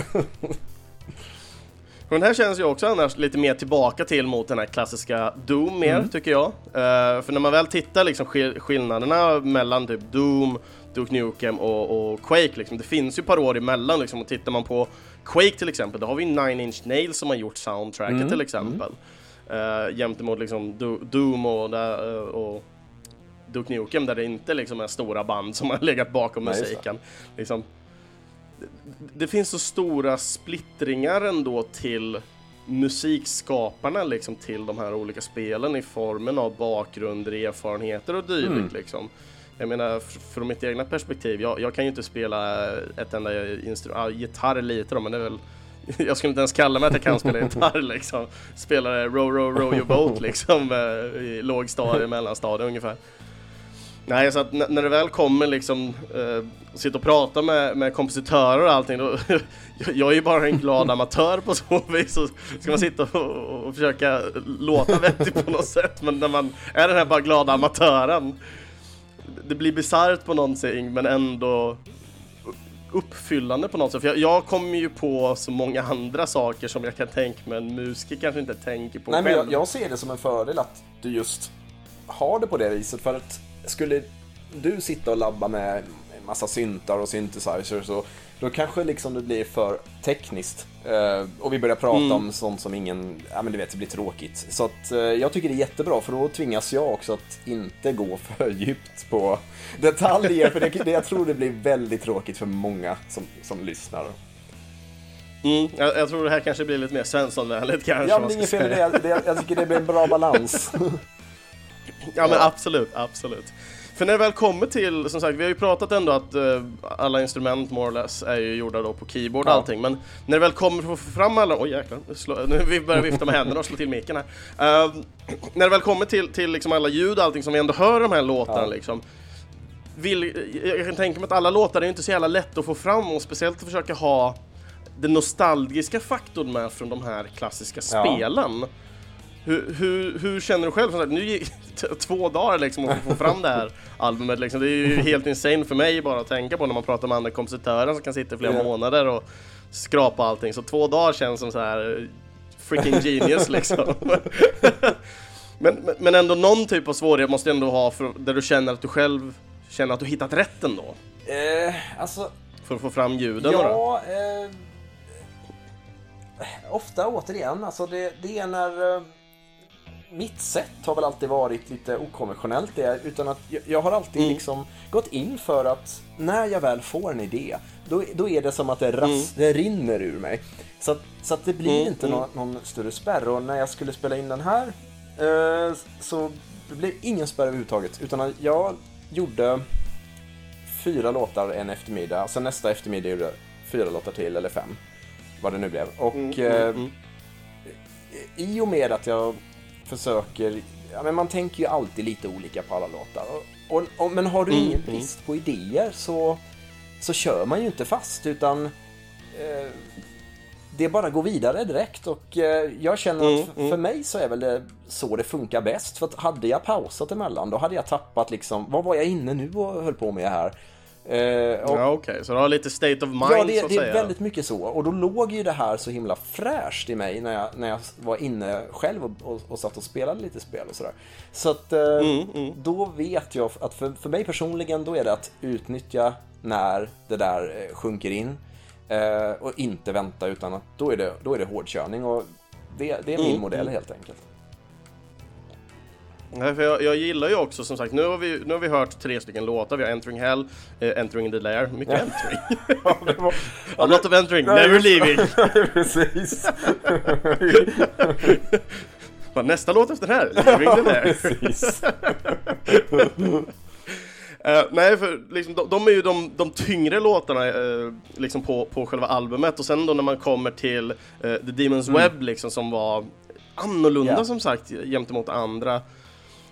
Speaker 1: Men den här känns ju också annars lite mer tillbaka till mot den här klassiska Doom mer, tycker jag. Eh, för när man väl tittar liksom skill- skillnaderna mellan typ Doom, Duke Nukem och, och Quake, liksom, det finns ju ett par år emellan liksom, och tittar man på Quake till exempel, då har vi Nine Inch Nails som har gjort soundtracket till exempel. Eh, Uh, gentemot liksom Doom och, där, och Duke Nukem där det inte liksom är stora band som har legat bakom Nej, musiken. Liksom, det, det finns så stora splittringar ändå till musikskaparna liksom till de här olika spelen i formen av bakgrunder, erfarenheter och dylikt mm. liksom. Jag menar från mitt egna perspektiv, jag, jag kan ju inte spela ett enda instrument, ja, gitarr lite då men det är väl jag skulle inte ens kalla mig att jag kan spela gitarr liksom. Spelar row, row, row your boat liksom i lågstadie, mellanstadie ungefär. Nej, så att när det väl kommer liksom eh, sitta och prata med, med kompositörer och allting då, jag är ju bara en glad amatör på så vis så ska man sitta och, och försöka låta vettig på något sätt men när man är den här bara glada amatören det blir bisarrt på någonting men ändå uppfyllande på något sätt. För jag, jag kommer ju på så många andra saker som jag kan tänka mig en musiker kanske inte tänker på
Speaker 2: Nej,
Speaker 1: själv.
Speaker 2: Men jag, jag ser det som en fördel att du just har det på det viset för att skulle du sitta och labba med massa syntar och synthesizers och då kanske liksom det blir för tekniskt. Uh, och vi börjar prata mm. om sånt som ingen, ja men du vet, det blir tråkigt. Så att uh, jag tycker det är jättebra för då tvingas jag också att inte gå för djupt på detaljer. för det, det, jag tror det blir väldigt tråkigt för många som, som lyssnar.
Speaker 1: Mm, jag, jag, tror det här kanske blir lite mer Svenssonvänligt kanske.
Speaker 2: Ja, men det är inget fel med det. det. Jag tycker det blir en bra balans.
Speaker 1: ja, men absolut, absolut. För när det väl kommer till, som sagt, vi har ju pratat ändå att uh, alla instrument more or less är ju gjorda då på keyboard och ja. allting, men när det väl kommer för att få fram alla, oj jäklar, slå, nu vi börjar vifta med händerna och slå till micken här. Uh, när det väl kommer till, till liksom alla ljud och allting som vi ändå hör de här låtarna ja. liksom, vill, jag kan tänka mig att alla låtar är inte så jävla lätt att få fram och speciellt att försöka ha den nostalgiska faktorn med från de här klassiska spelen. Ja. Hur, hur, hur, känner du själv? Som sagt, nu gick två dagar liksom att få fram det här albumet. Liksom. Det är ju helt insane för mig bara att tänka på när man pratar med andra kompositörer som kan sitta i flera yeah. månader och skrapa allting. Så två dagar känns som så här eh, freaking genius liksom. men, men ändå någon typ av svårighet måste du ändå ha för, där du känner att du själv känner att du hittat rätt ändå.
Speaker 2: Eh, alltså...
Speaker 1: För att få fram ljuden?
Speaker 2: Ja, eh, ofta återigen, alltså det, det är när... Eh, mitt sätt har väl alltid varit lite okonventionellt det, utan att jag, jag har alltid mm. liksom gått in för att när jag väl får en idé, då, då är det som att det, ras, mm. det rinner ur mig. Så att, så att det blir mm. inte någon, någon, större spärr och när jag skulle spela in den här eh, så det blev ingen spärr överhuvudtaget, utan jag gjorde fyra låtar en eftermiddag, sen nästa eftermiddag gjorde jag fyra låtar till, eller fem, vad det nu blev. Och mm, mm, eh, mm. i och med att jag försöker, ja men man tänker ju alltid lite olika på alla låtar. Och, och, och men har du mm, ingen mm. brist på idéer så, så kör man ju inte fast utan eh, det är bara att gå vidare direkt och eh, jag känner mm, att mm. för mig så är väl det så det funkar bäst. För att hade jag pausat emellan då hade jag tappat liksom, vad var jag inne nu och höll på med här?
Speaker 1: Uh, och, ja okej, okay. så du har lite state of mind
Speaker 2: Ja, det,
Speaker 1: så
Speaker 2: att det är väldigt mycket så. Och då låg ju det här så himla fräscht i mig när jag, när jag var inne själv och, och, och satt och spelade lite spel och sådär. Så att uh, mm, mm. då vet jag att för, för mig personligen då är det att utnyttja när det där eh, sjunker in. Uh, och inte vänta utan att då är det, då är det hårdkörning och det, det är min mm, modell mm. helt enkelt.
Speaker 1: Nej, för jag, jag, gillar ju också som sagt, nu har vi, nu har vi hört tre stycken låtar. Vi har Entering Hell, eh, Entering the Lair, mycket entering. ja, var, A lot of entering, nej, never leaving. Precis. nästa låt efter den här, Leaving the Lair. Uh, nej, för liksom, de, de, är ju de, de tyngre låtarna uh, liksom på, på själva albumet och sen då när man kommer till uh, The Demon's mm. Web liksom som var annorlunda yeah. som sagt gentemot andra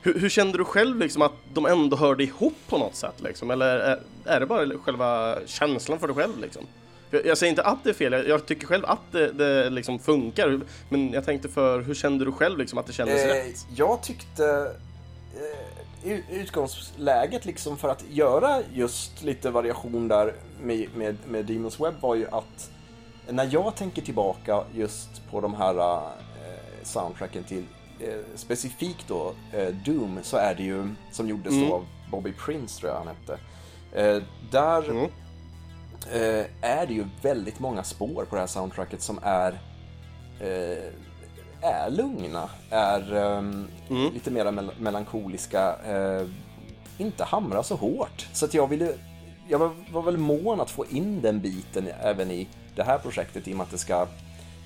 Speaker 1: hur, hur, kände du själv liksom att de ändå hörde ihop på något sätt liksom? Eller är, är det bara själva känslan för dig själv liksom? Jag, jag säger inte att det är fel, jag, jag tycker själv att det, det liksom funkar. Men jag tänkte för, hur kände du själv liksom att det kändes eh, rätt?
Speaker 2: Jag tyckte eh, utgångsläget liksom för att göra just lite variation där med, med, med Demons Web var ju att när jag tänker tillbaka just på de här eh, soundtracken till specifikt då eh, Doom så är det ju, som gjordes mm. då av Bobby Prince tror jag han hette. Eh, där mm. Eh, är det ju väldigt många spår på det här soundtracket som är eh, är lugna, är um, mm. lite mer mel melankoliska, uh, inte hamrar så hårt. Så att jag ville, jag var, var, väl mån att få in den biten även i det här projektet i och med att det ska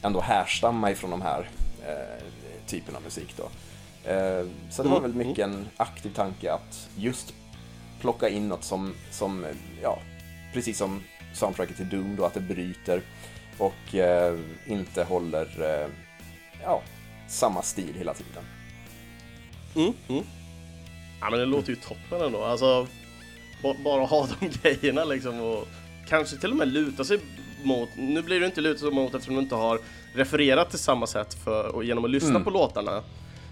Speaker 2: ändå härstamma ifrån de här uh, typen av musik då. Uh, så det var mm. väl mycket en aktiv tanke att just plocka in något som, som ja, precis som soundtracket till Doom då, att det bryter och eh, inte håller eh, ja, samma stil hela tiden.
Speaker 1: Mm, mm. Ja men det låter ju toppen ändå. Alltså, bara ha de grejerna liksom och kanske till och med luta sig mot, nu blir det inte luta sig mot eftersom du inte har refererat till samma sätt för, och genom att lyssna mm. på låtarna.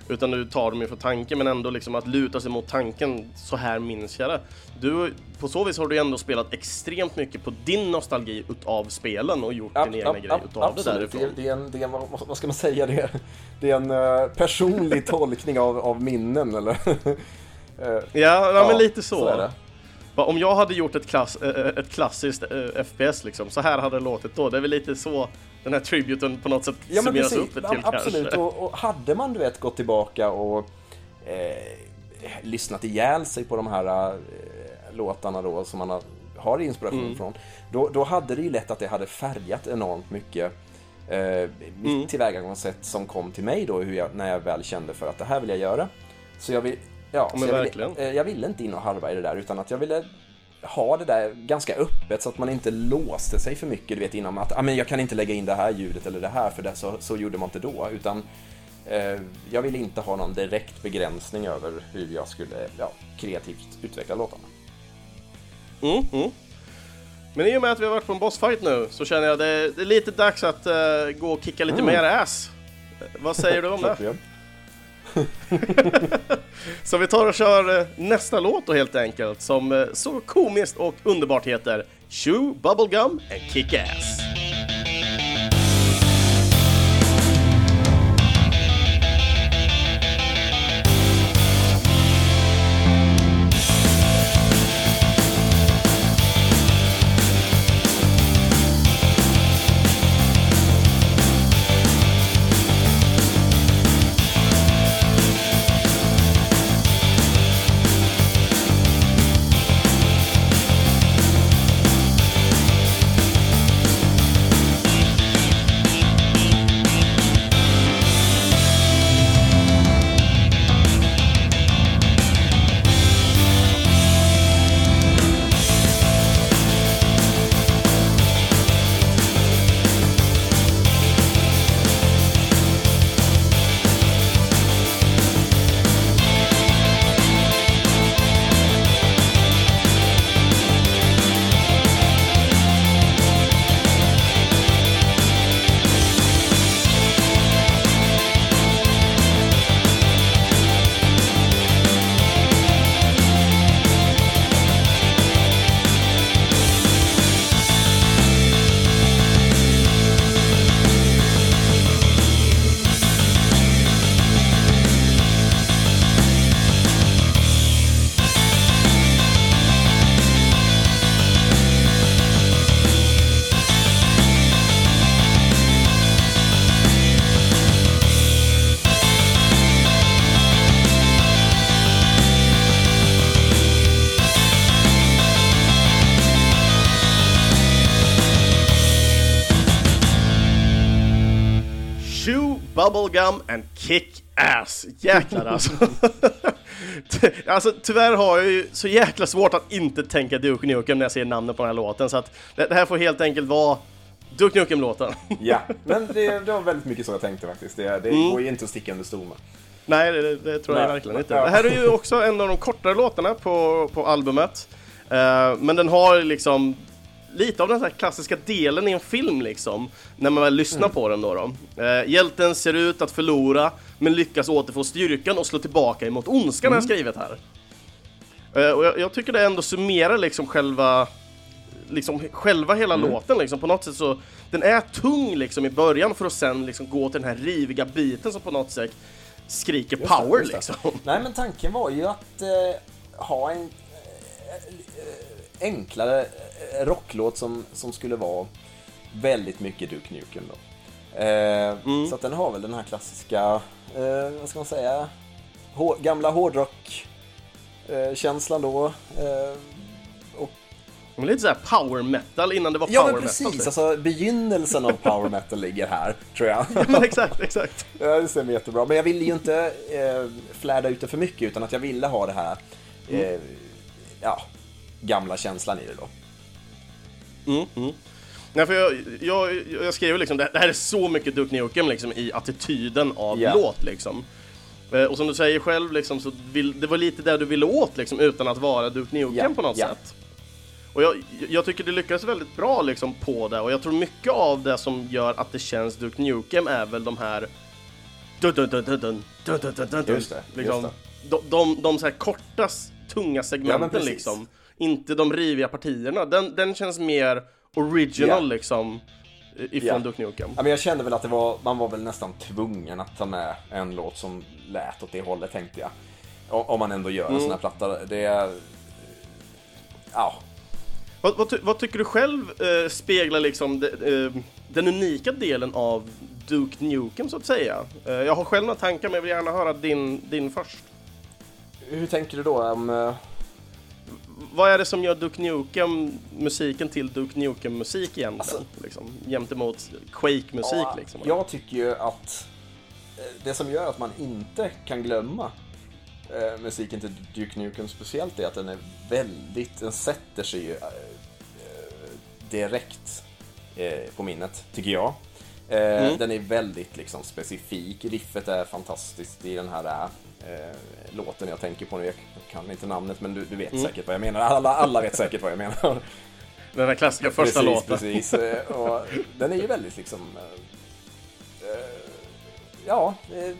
Speaker 1: Utan du tar dem ifrån tanken men ändå liksom att luta sig mot tanken, så här minns jag det. Du, på så vis har du ändå spelat extremt mycket på din nostalgi utav spelen och gjort ja, din egna grej utav absolut. det därifrån.
Speaker 2: Det, det, är en, det är en, vad ska man säga, det är, det är en uh, personlig tolkning av, av minnen eller? uh,
Speaker 1: ja, ja, men lite så. så är det. Om jag hade gjort ett, klass, ett klassiskt FPS liksom, så här hade det låtit då. Det är väl lite så den här tributen på något sätt ja, summeras precis. upp till ja,
Speaker 2: Absolut,
Speaker 1: kanske.
Speaker 2: Och, och, hade man du vet gått tillbaka och eh, lyssnat ihjäl sig på de här eh, låtarna då som man har, har inspiration mm. från. Då, då hade det ju lätt att det hade färgat enormt mycket eh, mitt mm. tillvägagångssätt som kom till mig då jag, när jag väl kände för att det här vill jag göra. Så jag vill, ja, jag, ville, eh, jag ville inte in och harva i det där utan att jag ville ha det där ganska öppet så att man inte låste sig för mycket, du vet innan att ah, men jag kan inte lägga in det här ljudet eller det här för det, så, så gjorde man inte då. Utan eh, jag vill inte ha någon direkt begränsning över hur jag skulle ja, kreativt utveckla låtarna.
Speaker 1: Mm, mm. Men i och med att vi har varit på en bossfight nu så känner jag det, det är lite dags att uh, gå och kicka lite mm. mer ass. Vad säger du om det? så vi tar och kör eh, nästa låt då helt enkelt som eh, så komiskt och underbart heter Chew Bubblegum and Kick Ass. Bubblegum and kick ass. Jäklar alltså. alltså tyvärr har jag ju så jäkla svårt att inte tänka Duke Nukem när jag ser namnet på den här låten så att det, här får helt enkelt vara Duke Nukem-låten.
Speaker 2: ja, men det, det var väldigt mycket så jag tänkte faktiskt. Det, det mm. går ju inte att sticka under stol med.
Speaker 1: Nej, det, det tror jag verkligen inte. Ja. Det här är ju också en av de kortare låtarna på, på albumet. Uh, men den har liksom lite av den här klassiska delen i en film liksom, när man väl lyssnar mm. på den då. då. Eh, hjälten ser ut att förlora, men lyckas återfå styrkan och slå tillbaka emot ondskan mm. har skrivit här. Eh, och jag, jag, tycker det ändå summerar liksom själva, liksom själva hela mm. låten liksom, på något sätt så, den är tung liksom i början för att sen liksom gå till den här riviga biten som på något sätt skriker just power det, liksom.
Speaker 2: Nej men tanken var ju att eh, ha en enklare rocklåt som, som skulle vara väldigt mycket Duke Nukem då. Mm. Så att den har väl den här klassiska, eh, vad ska man säga, Hår, gamla hårdrock-känslan då. Eh,
Speaker 1: och... Men lite såhär power metal innan det var
Speaker 2: ja,
Speaker 1: power
Speaker 2: metal. Ja, precis. Alltså begynnelsen av power metal ligger här, tror jag.
Speaker 1: ja, men exakt, exakt.
Speaker 2: Ja, det stämmer jättebra. Men jag ville ju inte eh, flärda ut det för mycket, utan att jag ville ha det här, eh, mm. ja, gamla känslan i det då.
Speaker 1: Mm, mm. Nej, för jag, jag, jag skrev liksom, det här är så mycket Duke Nukem liksom, i attityden av yeah. låt liksom. Eh, och som du säger själv, liksom, så vill, det var lite där du ville åt liksom, utan att vara Duke Nukem yeah. på något yeah. sätt. Och jag, jag, tycker det lyckades väldigt bra liksom, på det, och jag tror mycket av det som gör att det känns Duke Nukem är väl de här dun dun dun dun dun dun dun dun dun
Speaker 2: Just det,
Speaker 1: liksom,
Speaker 2: just
Speaker 1: det. De, de, de så här korta, tunga segmenten ja, liksom. Inte de riviga partierna. Den, den känns mer original yeah. liksom ifrån yeah. Duke Nukem.
Speaker 2: Ja, men jag kände väl att det var, man var väl nästan tvungen att ta med en låt som lät åt det hållet tänkte jag. Om man ändå gör en mm. sån här platta. Det är... Ja.
Speaker 1: Vad, vad, vad tycker du själv eh, speglar liksom de, eh, den unika delen av Duke Nukem så att säga? Eh, jag har själv några tankar men jag vill gärna höra din, din först.
Speaker 2: Hur tänker du då? Um,
Speaker 1: vad är det som gör Duke Nukem musiken till Duke Nukem musik egentligen? Alltså, liksom, jämtemot Quake-musik ja, liksom.
Speaker 2: Jag tycker ju att eh, det som gör att man inte kan glömma eh, musiken till Duke Nukem speciellt är att den är väldigt, den sätter sig ju eh, direkt eh, på minnet, tycker jag. Eh, mm. Den är väldigt liksom, specifik, riffet är fantastiskt i den här eh, låten jag tänker på nu. Jag kan inte namnet men du, du vet mm. säkert vad jag menar. Alla, alla vet säkert vad jag menar.
Speaker 1: Den där klassiska första
Speaker 2: precis,
Speaker 1: låten.
Speaker 2: Precis, eh, och den är ju väldigt liksom... Eh, eh ja, eh,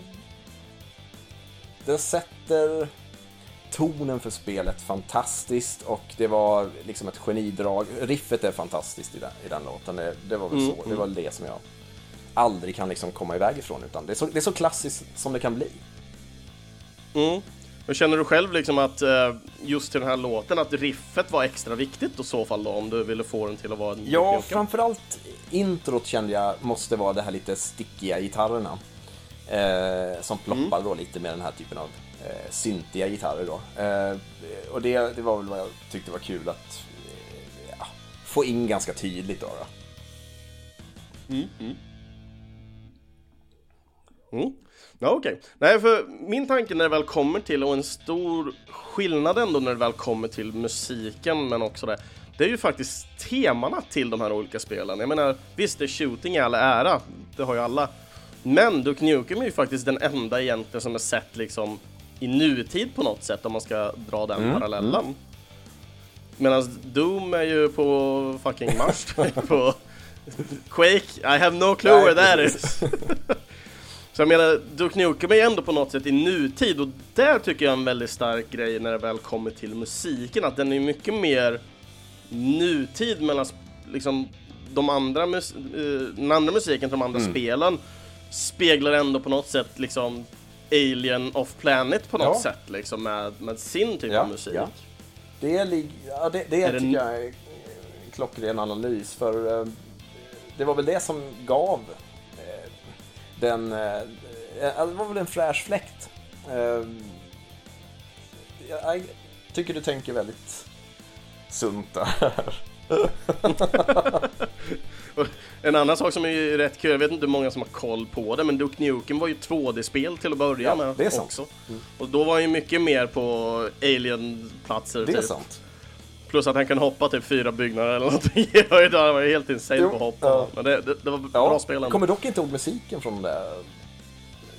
Speaker 2: den sätter tonen för spelet fantastiskt och det var liksom ett genidrag. Riffet är fantastiskt i den, i den låten. Det, det var väl mm, så. Det mm. var det som jag aldrig kan liksom komma iväg ifrån. Utan det är så, det är så klassiskt som det kan bli.
Speaker 1: Mm. Och känner du själv liksom att eh, just till den här låten att riffet var extra viktigt i så fall då om du ville få den till att vara en
Speaker 2: Ja, framförallt introt kände jag måste vara det här lite stickiga gitarrerna. Eh, som ploppar mm. då lite med den här typen av eh, syntiga gitarrer då. Eh, och det, det var väl vad jag tyckte var kul att eh, ja, få in ganska tydligt då. då.
Speaker 1: Mm, mm. Mm. Ja, okej. Okay. Nej, för min tanke när det väl kommer till, och en stor skillnad ändå när det väl kommer till musiken, men också det, det är ju faktiskt temana till de här olika spelen. Jag menar, visst, det är shooting i all ära, det har ju alla. Men Duke Nukem är ju faktiskt den enda egentligen som är sett liksom i nutid på något sätt, om man ska dra den mm. parallellen. Mm. Medan Doom är ju på fucking Mars, på Quake, I have no clue where that is. Så jag menar, Duke Nukem är ändå på något sätt i nutid och där tycker jag är en väldigt stark grej när det väl kommer till musiken, att den är mycket mer nutid mellan liksom de andra, mus uh, den andra musiken till de andra mm. spelen speglar ändå på något sätt liksom Alien of Planet på något ja. sätt liksom med, med sin typ ja, av musik. Ja.
Speaker 2: Det, ja, det, det är tycker jag är en klockren analys för uh, det var väl det som gav den, eh, eh, det var väl en fräsch fläkt. Eh, jag tycker du tänker väldigt sunt där.
Speaker 1: en annan sak som är rätt kul, jag vet inte hur många som har koll på det, men Duke Nukem var ju 2D-spel till att börja ja, med
Speaker 2: det är sant.
Speaker 1: också. Mm. Och då var han ju mycket mer på Alien-platser.
Speaker 2: Det är typ. sant.
Speaker 1: Plus att han kan hoppa typ fyra byggnader eller någonting. det var helt insane jo, på att hoppa. Ja. Men det, det, det var ja. bra spelande.
Speaker 2: Kommer dock inte ihåg musiken från det.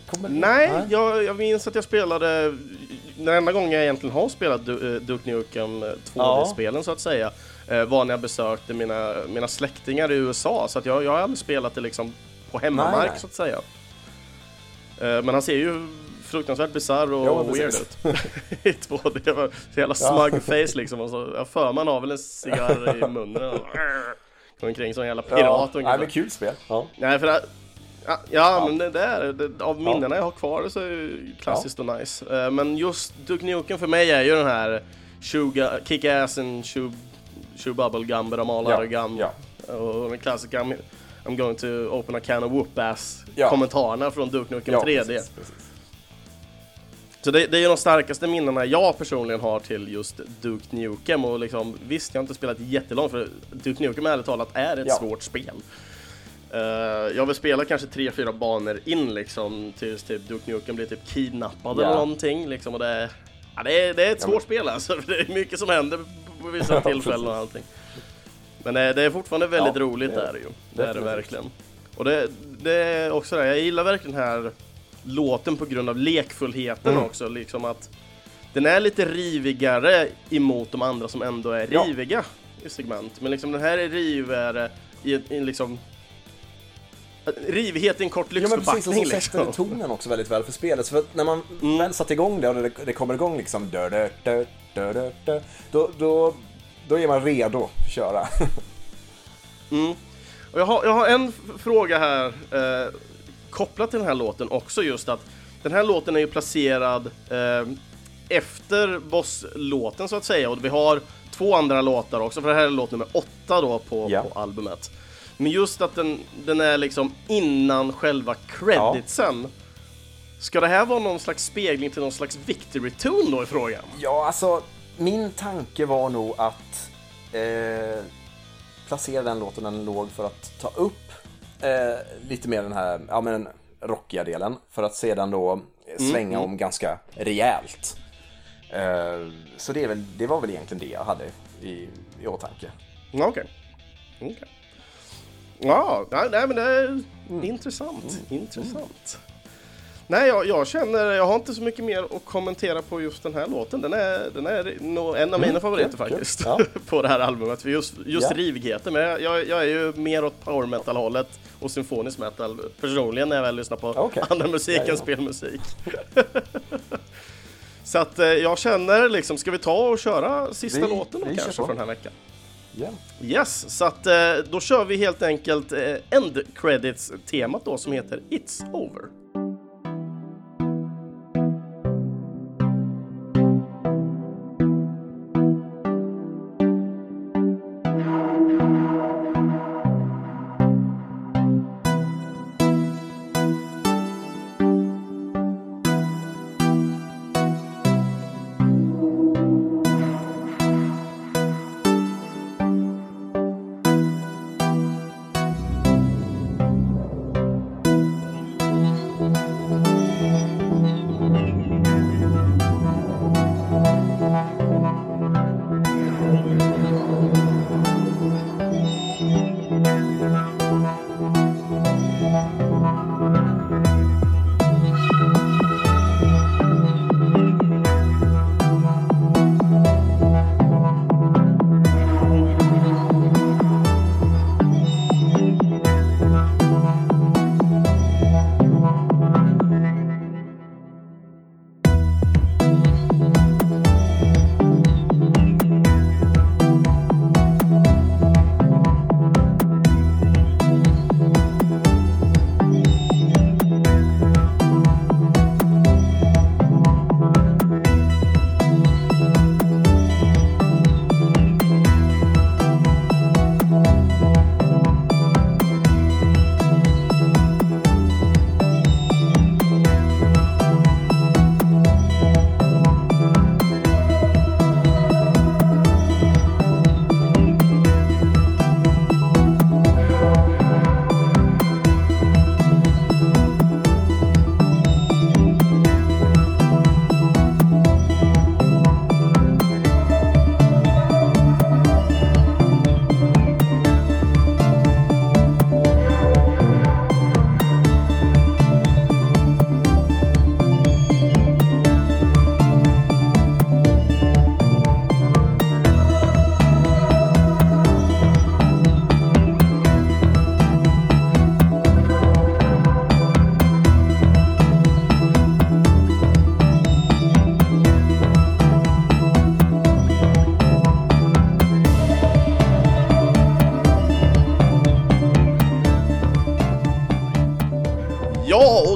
Speaker 1: Kommer... Nej, Nej. Jag, jag minns att jag spelade den enda gången jag egentligen har spelat du, uh, Duke Nukem 2D-spelen ja. så att säga uh, var när jag besökte mina, mina släktingar i USA. Så att jag, jag har aldrig spelat det liksom på hemmamark nej, nej. så att säga. Men han ser ju fruktansvärt bisarr och ja, weird ut. I 2D. Det var så jävla smug face liksom. Och så, jag för man har väl en cigarr i munnen. Och går omkring som en jävla pirat ja.
Speaker 2: Nej men kul spel. Ja.
Speaker 1: Nej för att, Ja, ja, men det där, det, av minnena ja. jag har kvar så är det klassiskt ja. och nice. Uh, men just Duke Nukem för mig är ju den här kick-assen, chew, chew bubble gum, beramalare ja. Ja. Och den klassiska I'm going to open a can of whoop-ass
Speaker 2: Ja.
Speaker 1: kommentarerna från Duke Nukem 3D.
Speaker 2: precis, precis.
Speaker 1: Så det, det är ju de starkaste minnena jag personligen har till just Duke Nukem och liksom, visst jag har inte spelat jättelångt för Duke Nukem ärligt talat är ett
Speaker 2: Ja.
Speaker 1: svårt spel. Eh, jag vill spela kanske 3-4 banor in liksom tills typ Duke Nukem blir typ kidnappad
Speaker 2: Ja.
Speaker 1: eller någonting liksom och det är, ja, det är, det är ett
Speaker 2: Ja,
Speaker 1: svårt spel alltså, för det är mycket som händer på vissa tillfällen och allting. Men det, det är fortfarande väldigt
Speaker 2: Ja,
Speaker 1: roligt
Speaker 2: det är
Speaker 1: det ju. Det är det verkligen. Och det, det är också det, jag gillar verkligen här låten på grund av lekfullheten
Speaker 2: Mm.
Speaker 1: också, liksom att den är lite rivigare emot de andra som ändå är
Speaker 2: Ja.
Speaker 1: riviga i segment. Men liksom den här är rivigare i, i liksom Rivighet i en kort
Speaker 2: Ja men precis, och
Speaker 1: lyxförpackning
Speaker 2: så sätter
Speaker 1: liksom.
Speaker 2: tonen också väldigt väl för spelet. Så för när man
Speaker 1: Mm.
Speaker 2: väl satt igång det och det, det kommer igång liksom dö, dö, dö, dö, dö, då, då, då är man redo att köra.
Speaker 1: Mm. Och jag, har, jag har en fråga här eh, kopplat till den här låten också just att den här låten är ju placerad eh, efter bosslåten så att säga och vi har två andra låtar också för det här är låt nummer åtta då på,
Speaker 2: Ja.
Speaker 1: på albumet. Men just att den, den är liksom innan själva creditsen. Ska det här vara någon slags spegling till någon slags victory tune då i frågan?
Speaker 2: Ja, alltså min tanke var nog att eh, placera den låten där den låg för att ta upp eh, lite mer den här ja, men, rockiga delen för att sedan då svänga om ganska rejält. Eh, så det, väl, det var väl egentligen det jag hade i, i åtanke.
Speaker 1: Okej. Okej. Ja, nej, nej men det är intressant. Intressant. Nej, jag, jag känner, jag har inte så mycket mer att kommentera på just den här låten. Den är, den är nog en av mina favoriter
Speaker 2: kul, kul.
Speaker 1: faktiskt.
Speaker 2: Ja.
Speaker 1: på det här albumet. För just just
Speaker 2: Ja.
Speaker 1: rivigheten. Men jag, jag, jag är ju mer åt power metal hållet och symfonisk metal personligen när jag väl lyssnar på
Speaker 2: Okej.
Speaker 1: annan musik än
Speaker 2: Jajamän.
Speaker 1: spelmusik. Så att eh, jag känner liksom, ska vi ta och köra sista
Speaker 2: Vi-
Speaker 1: låten då kanske för den här veckan?
Speaker 2: Ja.
Speaker 1: Yes, så att eh, då kör vi helt enkelt eh, end credits temat då som heter It's over.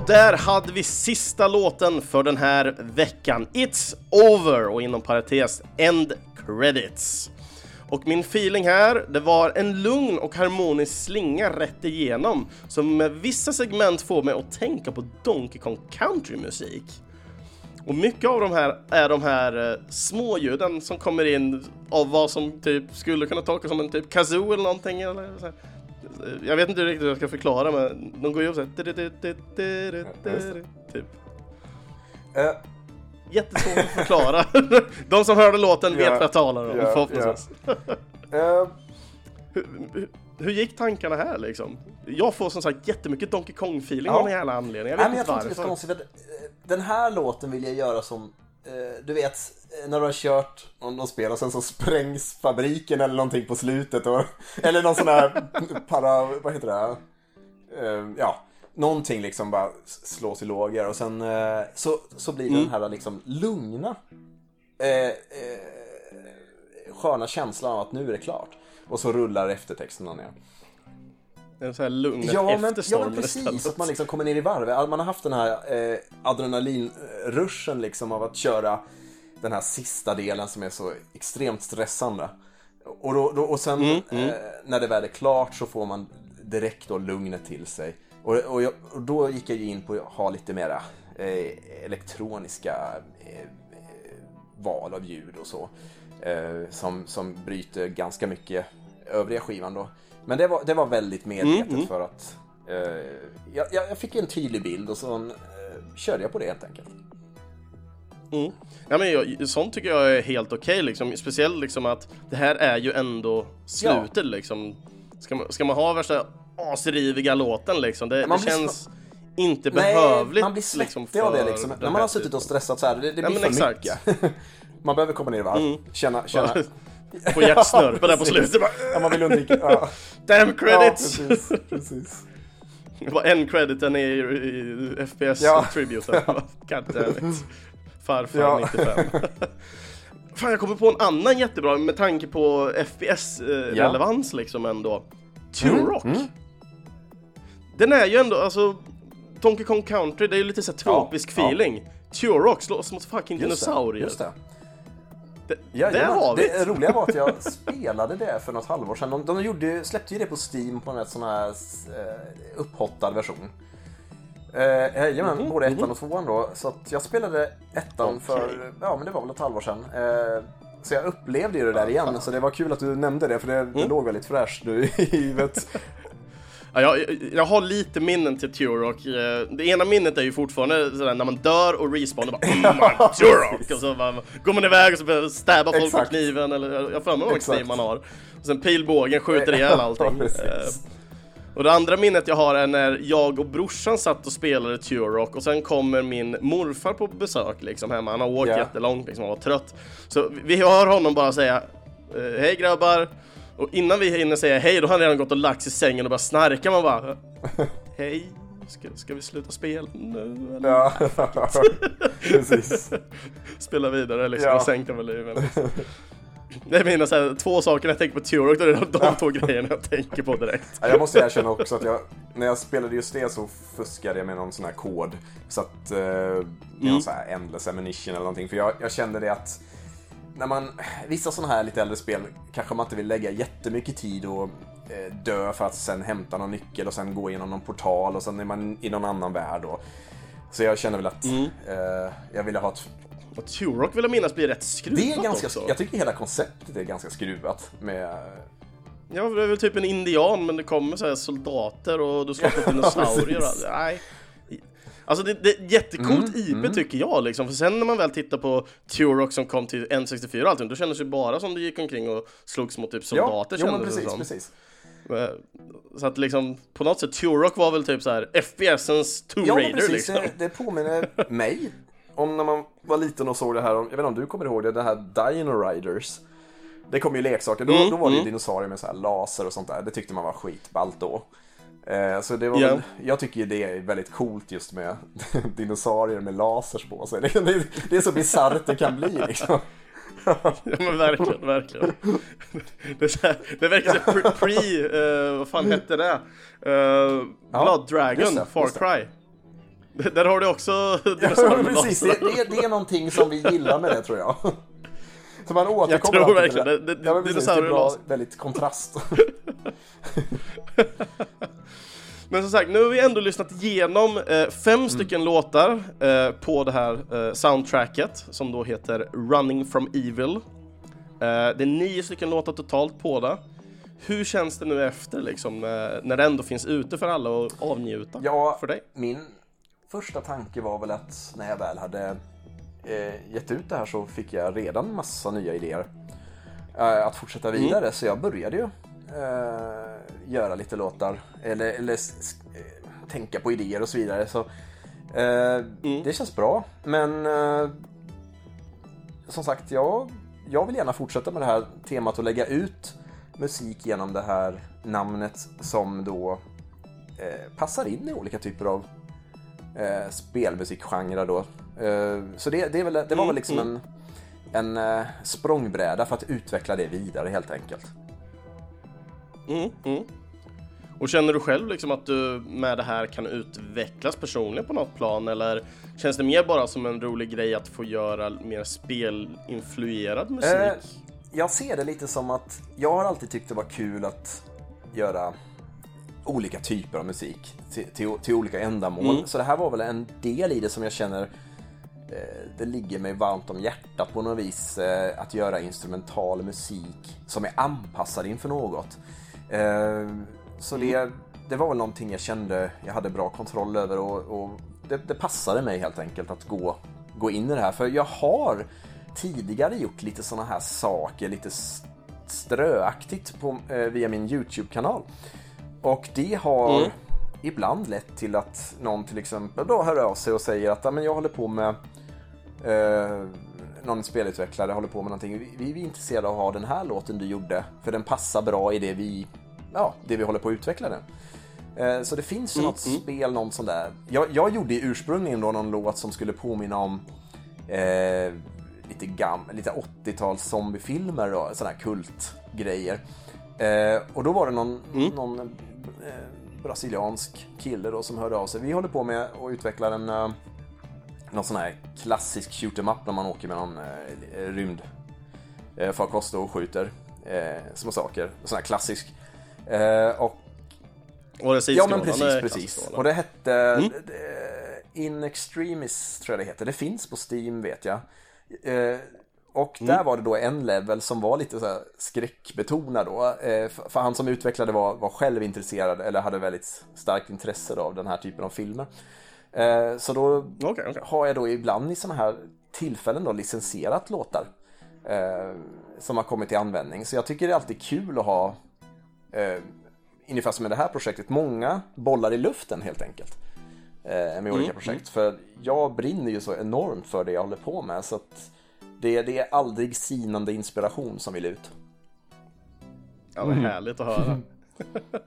Speaker 1: Där hade vi sista låten för den här veckan. It's over och inom parentes End Credits. Och min feeling här, det var en lugn och harmonisk slinga rätt igenom som med vissa segment får mig att tänka på Donkey Kong Country-musik. Och mycket av de här är de här eh, småljuden som kommer in av vad som typ skulle kunna tolkas som en typ kazoo eller någonting eller så här. Jag vet inte riktigt hur jag ska förklara men de går ju upp såhär typ.
Speaker 2: Eh,
Speaker 1: Jättesvårt att förklara. De som hörde låten vet vad jag talar om
Speaker 2: ja,
Speaker 1: förhoppningsvis.
Speaker 2: eh,
Speaker 1: Hur, hur, hur gick tankarna här liksom? Jag får som sagt jättemycket Donkey Kong-feeling
Speaker 2: Ja.
Speaker 1: av någon jävla anledning. Jag vet
Speaker 2: Nej, men jag
Speaker 1: inte
Speaker 2: tror inte det är
Speaker 1: varför.
Speaker 2: konstigt. eh, Den här låten vill jag göra som, du vet, eh, när du har kört någon, någon spel och sen så sprängs fabriken eller någonting på slutet. Och, eller någon sån här para, vad heter det? Eh, ja, någonting liksom bara slås i lågor och sen eh, så, så blir den här liksom lugna, eh, eh, sköna känslan av att nu är det klart. Och så rullar eftertexterna ner.
Speaker 1: En sån här lugn
Speaker 2: Ja men, ja
Speaker 1: efterstorm
Speaker 2: men precis,
Speaker 1: istället.
Speaker 2: att man liksom kommer ner i varv. Man har haft den här eh, adrenalinruschen liksom av att köra den här sista delen som är så extremt stressande. Och, då, då, och sen
Speaker 1: Mm,
Speaker 2: Eh, när det väl är klart så får man direkt då lugnet till sig. Och, och, jag, och då gick jag ju in på att ha lite mera eh, elektroniska eh, eh, val av ljud och så. Eh, som, som bryter ganska mycket övriga skivan då. Men det var, det var väldigt medvetet för att eh, jag, jag fick en tydlig bild och så eh, körde jag på det helt enkelt.
Speaker 1: Mm. Ja, men jag, sånt tycker jag är helt okej liksom. Speciellt liksom att det här är ju ändå slutet liksom. Ska man, ska man ha värsta asriviga låten liksom? Det, det känns inte behövligt.
Speaker 2: man blir svettig
Speaker 1: liksom,
Speaker 2: av det liksom. När man har suttit och stressat så här, det, det
Speaker 1: Ja,
Speaker 2: blir
Speaker 1: men
Speaker 2: för
Speaker 1: exakt.
Speaker 2: mycket. man behöver komma ner i varv,
Speaker 1: Mm.
Speaker 2: känna, känna.
Speaker 1: Få hjärtsnörp där på slutet. Bara,
Speaker 2: Ja, man vill undvika, ja.
Speaker 1: Damn
Speaker 2: ja
Speaker 1: credits!
Speaker 2: precis, precis.
Speaker 1: Det var en crediten i, i FPS
Speaker 2: Ja.
Speaker 1: God damn it. Farfar
Speaker 2: Ja.
Speaker 1: 95. Fan jag kommer på en annan jättebra med tanke på FPS-relevans liksom ändå. Turok.
Speaker 2: Mm.
Speaker 1: Den är ju ändå, alltså Donkey Kong Country, det är ju lite så här tropisk
Speaker 2: Ja, ja.
Speaker 1: feeling. Turok slåss mot fucking
Speaker 2: Just det,
Speaker 1: dinosaurier.
Speaker 2: Just det.
Speaker 1: Det,
Speaker 2: Ja, ja,
Speaker 1: har vi
Speaker 2: det roliga var att jag spelade det för något halvår sedan. De, de gjorde, släppte ju det på Steam på en rätt sån här eh, upphottad version. Eh, jajamän, både ettan och tvåan då. Så jag spelade ettan
Speaker 1: Okej.
Speaker 2: för, ja men det var väl ett halvår sedan. Eh, så jag upplevde ju det där igen, så det var kul att du nämnde det, för det, det låg väldigt fräscht nu i huvudet.
Speaker 1: Ja, jag, jag- har lite minnen till Turok. Eh, Det ena minnet är ju fortfarande sådär när man dör och respawnar bara mm, Turok! Och så bara, går man iväg och så börjar stäba folk med kniven eller jag har för mig vad kniv man har. Och sen pilbågen skjuter ihjäl allting. Eh, och det andra minnet jag har är när jag och brorsan satt och spelade Turok och sen kommer min morfar på besök liksom hemma. Han har åkt
Speaker 2: Ja.
Speaker 1: jättelångt liksom, han var trött. Så vi hör honom bara säga eh, Hej grabbar! Och innan vi hinner säga hej då har han redan gått och lagt sig i sängen och börjat snarka. Man bara Hej, ska, ska vi sluta spela nu eller?
Speaker 2: Ja, precis.
Speaker 1: Spela vidare liksom
Speaker 2: Ja.
Speaker 1: och sänka volymen liksom. Det är mina så här, två saker jag tänker på Turok, då är det de två grejerna jag tänker på direkt.
Speaker 2: Ja, jag måste erkänna också att jag, när jag spelade just det så fuskade jag med någon sån här kod. Så att, eh, med någon sån här endless ammunition eller någonting. För jag, jag kände det att när man, vissa sådana här lite äldre spel kanske man inte vill lägga jättemycket tid och eh, dö för att sen hämta någon nyckel och sen gå igenom någon portal och sen är man i någon annan värld. Och, så jag kände väl att eh, jag ville ha ett...
Speaker 1: Och Turok vill jag minnas blir rätt skruvat
Speaker 2: Det är ganska,
Speaker 1: också.
Speaker 2: jag tycker hela konceptet är ganska skruvat med...
Speaker 1: Ja, det är väl typ en indian men det kommer så här soldater och du slåss mot dinosaurier. Nej. Alltså det, det är jättecoolt
Speaker 2: Mm,
Speaker 1: IP tycker jag liksom. För sen när man väl tittar på Turok som kom till N64 och allting, då kändes det ju bara som du gick omkring och slogs mot typ soldater
Speaker 2: ja,
Speaker 1: kändes det
Speaker 2: precis,
Speaker 1: som.
Speaker 2: precis.
Speaker 1: Eh, Så att liksom på något sätt Turok var väl typ så här FPSens Tomb
Speaker 2: Ja,
Speaker 1: Raider
Speaker 2: precis.
Speaker 1: liksom.
Speaker 2: Det, det påminner mig om när man var liten och såg det här, jag vet inte om du kommer ihåg det, det här Dino Riders. Det kom ju leksaker, då,
Speaker 1: Mm,
Speaker 2: då var det ju
Speaker 1: mm.
Speaker 2: dinosaurier med så här laser och sånt där. Det tyckte man var skitballt då. Eh, så det var
Speaker 1: Ja.
Speaker 2: väl, jag tycker ju det är väldigt coolt just med dinosaurier med lasers på sig. Det, är så bisarrt det kan bli liksom.
Speaker 1: Ja men verkligen, verkligen. Det, är så här, det verkar så pre, pre eh, vad fan hette det? Uh, Blood Dragon,
Speaker 2: det,
Speaker 1: Far
Speaker 2: just det.
Speaker 1: Cry. Där har du också
Speaker 2: Ja,
Speaker 1: dinosaurier med
Speaker 2: precis,
Speaker 1: laser.
Speaker 2: det, det, det är någonting som vi gillar med det tror jag. Så man återkommer
Speaker 1: Jag tror verkligen det. Det- det-
Speaker 2: ja, precis, det är bra, väldigt kontrast.
Speaker 1: Men som sagt, nu har vi ändå lyssnat igenom eh, fem
Speaker 2: Mm.
Speaker 1: stycken låtar eh, på det här eh, soundtracket som då heter Running from Evil. Eh, det är nio stycken låtar totalt på det. Hur känns det nu efter liksom, eh, när det ändå finns ute för alla att avnjuta
Speaker 2: Ja,
Speaker 1: för dig?
Speaker 2: min första tanke var väl att när jag väl hade eh, gett ut det här så fick jag redan massa nya idéer eh, att fortsätta vidare. Så jag började ju eh, göra lite låtar eller, eller tänka på idéer och så vidare. Så eh, det känns bra. Men eh, som sagt, jag, jag vill gärna fortsätta med det här temat och lägga ut musik genom det här namnet som då eh, passar in i olika typer av eh, spelmusikgenrer då. Eh, så det, det, är väl, det var väl liksom en, en eh, språngbräda för att utveckla det vidare helt enkelt.
Speaker 1: Mm, mm. Och känner du själv liksom att du med det här kan utvecklas personligen på något plan eller känns det mer bara som en rolig grej att få göra mer spelinfluerad musik?
Speaker 2: Eh, jag ser det lite som att jag har alltid tyckt det var kul att göra olika typer av musik till, till, till olika ändamål. Så det här var väl en del i det som jag känner eh, det ligger mig varmt om hjärtat på något vis eh, att göra instrumental musik som är anpassad inför något. Eh, så det, det var väl någonting jag kände jag hade bra kontroll över och, och det, det passade mig helt enkelt att gå, gå in i det här. För jag har tidigare gjort lite sådana här saker, lite ströaktigt på, eh, via min YouTube-kanal. Och det har
Speaker 1: Mm.
Speaker 2: ibland lett till att någon till exempel då hör av sig och säger att "Ja, men jag håller på med eh, någon spelutvecklare håller på med någonting. Vi, vi är intresserade av att ha den här låten du gjorde för den passar bra i det vi, ja, det vi håller på att utveckla den. Eh, Så det finns ju något spel, någon sån där. Jag, jag gjorde ursprungligen då någon låt som skulle påminna om eh, lite gam, lite 80-tals zombiefilmer och sådana här kultgrejer. Eh, och då var det någon, någon eh, brasiliansk kille då som hörde av sig. Vi håller på med att utveckla en eh, någon sån här klassisk shoot em up när man åker med någon eh, rymd eh, farkost och skjuter eh, små saker. Sån här klassisk. Eh, och
Speaker 1: Och det
Speaker 2: Ja men precis, precis. Och det hette eh, In Extremis tror jag det heter. Det finns på Steam vet jag. Eh, och där var det då en level som var lite så här skräckbetonad då. Eh, för, för han som utvecklade var, var själv intresserad eller hade väldigt starkt intresse av den här typen av filmer. Eh, så då
Speaker 1: Okej, okej.
Speaker 2: har jag då ibland i sådana här tillfällen då licensierat låtar. Eh, som har kommit till användning. Så jag tycker det är alltid kul att ha eh, ungefär som med det här projektet, många bollar i luften helt enkelt. Eh, med olika projekt. För jag brinner ju så enormt för det jag håller på med. Så att det, det är aldrig sinande inspiration som vill ut.
Speaker 1: Ja, vad härligt att höra.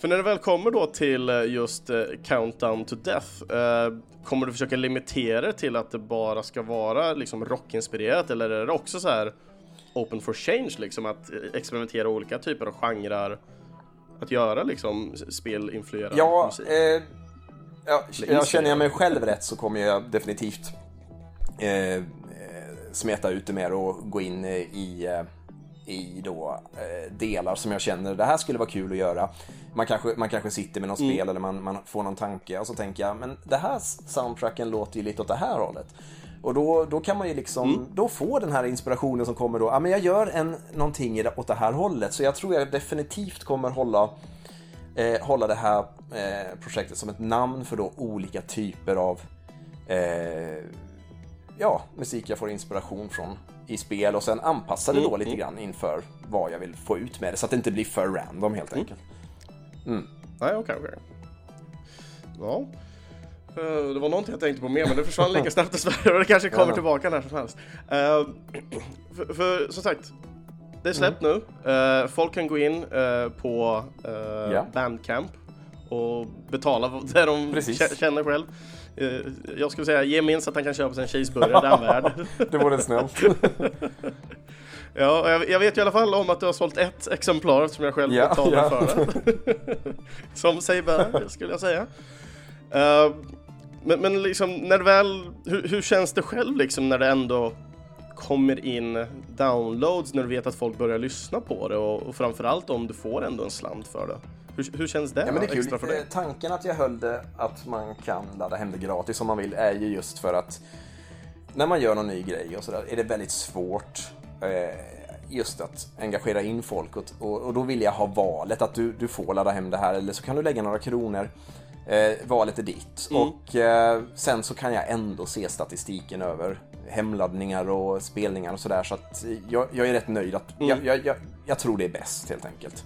Speaker 1: För när det väl kommer då till eh, just eh, Countdown to Death, eh, kommer du försöka limitera det till att det bara ska vara liksom rockinspirerat eller är det också så här open for change liksom att experimentera olika typer av genrer? Att göra liksom spelinfluerad
Speaker 2: Ja,
Speaker 1: musik?
Speaker 2: eh, ja, jag känner jag mig själv rätt så kommer jag definitivt eh, smeta ut det mer och gå in i, eh, i då, eh, delar som jag känner det här skulle vara kul att göra. Man kanske, man kanske sitter med något spel eller man, man får någon tanke och så tänker jag men det här soundtracken låter ju lite åt det här hållet. Och då, då kan man ju liksom, då få den här inspirationen som kommer då, ja men jag gör en, någonting åt det här hållet. Så jag tror jag definitivt kommer hålla eh, hålla det här eh, projektet som ett namn för då olika typer av eh, ja, musik jag får inspiration från i spel och sen anpassa det då lite grann inför vad jag vill få ut med det så att det inte blir för random helt enkelt.
Speaker 1: Nej, okej, okej. Ja. Eh, Det var någonting jag tänkte på mer, men det försvann lika snabbt dessvärre. Det kanske kommer
Speaker 2: Ja.
Speaker 1: tillbaka när som helst. Eh, För, för som sagt, det är släppt nu. Eh, Folk kan gå in eh, på
Speaker 2: Ja.
Speaker 1: Bandcamp och betala det de
Speaker 2: Precis.
Speaker 1: känner själv. Eh, Jag skulle säga, ge minst att han kan köpa sig en cheeseburgare, det är han värd.
Speaker 2: Det vore snällt.
Speaker 1: Ja, jag, vet i alla fall om att du har sålt ett exemplar som jag själv betalar
Speaker 2: ja.
Speaker 1: för som sig bör, skulle jag säga. Eh, men, men liksom, när väl, hur, hur känns det själv liksom när det ändå kommer in downloads när du vet att folk börjar lyssna på det och, och framförallt om du får ändå en slant för det. Hur, hur känns det?
Speaker 2: Ja, men det är kul.
Speaker 1: dig?
Speaker 2: Eh, Tanken att jag höll det att man kan ladda hem det gratis om man vill är ju just för att när man gör någon ny grej och sådär är det väldigt svårt eh, just att engagera in folk och, och, och då vill jag ha valet att du, du får ladda hem det här eller så kan du lägga några kronor. Eh, valet är ditt
Speaker 1: Mm.
Speaker 2: och eh, sen så kan jag ändå se statistiken över hemladdningar och spelningar och sådär så att jag, jag är rätt nöjd att
Speaker 1: Mm.
Speaker 2: jag, jag, jag, jag tror det är bäst helt enkelt.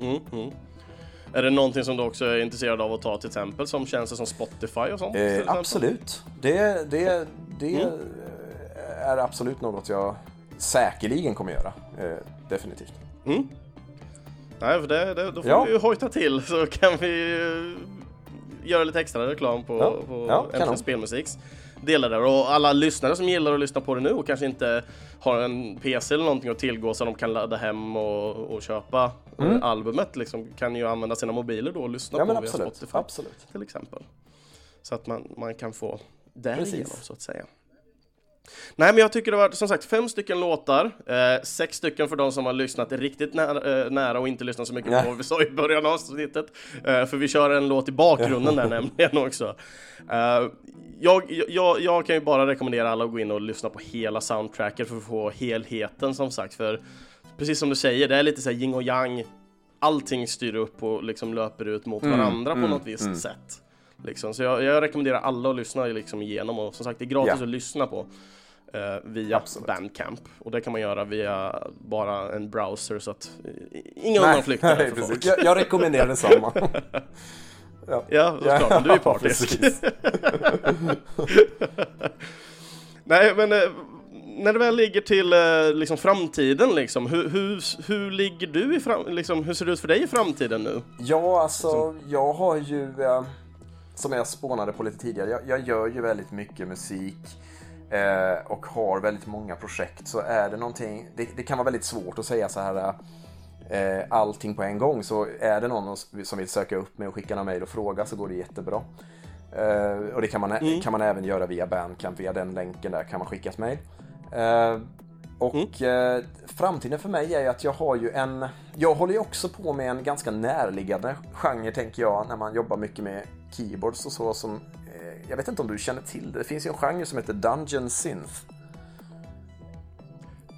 Speaker 1: Mm, mm. Är det någonting som du också är intresserad av att ta till exempel som tjänster som Spotify och sånt?
Speaker 2: Eh, absolut. Det, det, det
Speaker 1: Mm.
Speaker 2: är absolut något jag säkerligen kommer göra. Eh, definitivt.
Speaker 1: Mm. Nej, för det, det, då får
Speaker 2: Ja.
Speaker 1: vi ju hojta till så kan vi eh, göra lite extra reklam på,
Speaker 2: Ja.
Speaker 1: på
Speaker 2: Ja,
Speaker 1: Äntligen. Spelmusiks delar där. Och alla lyssnare som gillar att lyssna på det nu och kanske inte har en PC eller någonting att tillgå så de kan ladda hem och, och köpa eh, albumet liksom, kan ju använda sina mobiler då och lyssna
Speaker 2: Mm. Ja,
Speaker 1: på via
Speaker 2: absolut.
Speaker 1: Spotify
Speaker 2: absolut.
Speaker 1: till exempel. Så att man, man kan få därigenom så att säga. Nej men jag tycker det var som sagt fem stycken låtar, eh, sex stycken för de som har lyssnat riktigt nära, eh, nära och inte lyssnat så mycket
Speaker 2: Nej.
Speaker 1: på vad vi sa i början av avsnittet. Eh, för vi kör en låt i bakgrunden där nämligen också. Eh, jag, jag, jag kan ju bara rekommendera alla att gå in och lyssna på hela soundtracket för att få helheten som sagt. För precis som du säger, det är lite så här yin och yang. Allting styr upp och liksom löper ut mot varandra på något visst sätt. Liksom. Så jag, jag rekommenderar alla att lyssna liksom igenom och som sagt det är gratis
Speaker 2: Ja.
Speaker 1: att lyssna på via
Speaker 2: Absolut.
Speaker 1: Bandcamp och det kan man göra via bara en browser så att eh, inga undanflykter
Speaker 2: nej,
Speaker 1: för folk.
Speaker 2: Jag, jag rekommenderar detsamma. ja.
Speaker 1: Ja, såklart, men du är partisk. Nej, men eh, när det väl ligger till eh, liksom framtiden liksom, hur, hur, hur ligger du i fram, liksom, hur ser det ut för dig i framtiden nu?
Speaker 2: Ja, alltså jag har ju, eh, som jag spånade på lite tidigare, jag, jag gör ju väldigt mycket musik eh, och har väldigt många projekt. Så är det någonting, det, det kan vara väldigt svårt att säga så här eh, allting på en gång. Så är det någon som vill söka upp mig och skicka några mejl och fråga så går det jättebra. Eh, och det kan man, kan man även göra via Bandcamp, via den länken där kan man skicka ett mejl. Eh, och eh, framtiden för mig är att jag har ju en... Jag håller ju också på med en ganska närliggande genre tänker jag när man jobbar mycket med keyboards och så som... Jag vet inte om du känner till det. Det finns ju en genre som heter Dungeon Synth.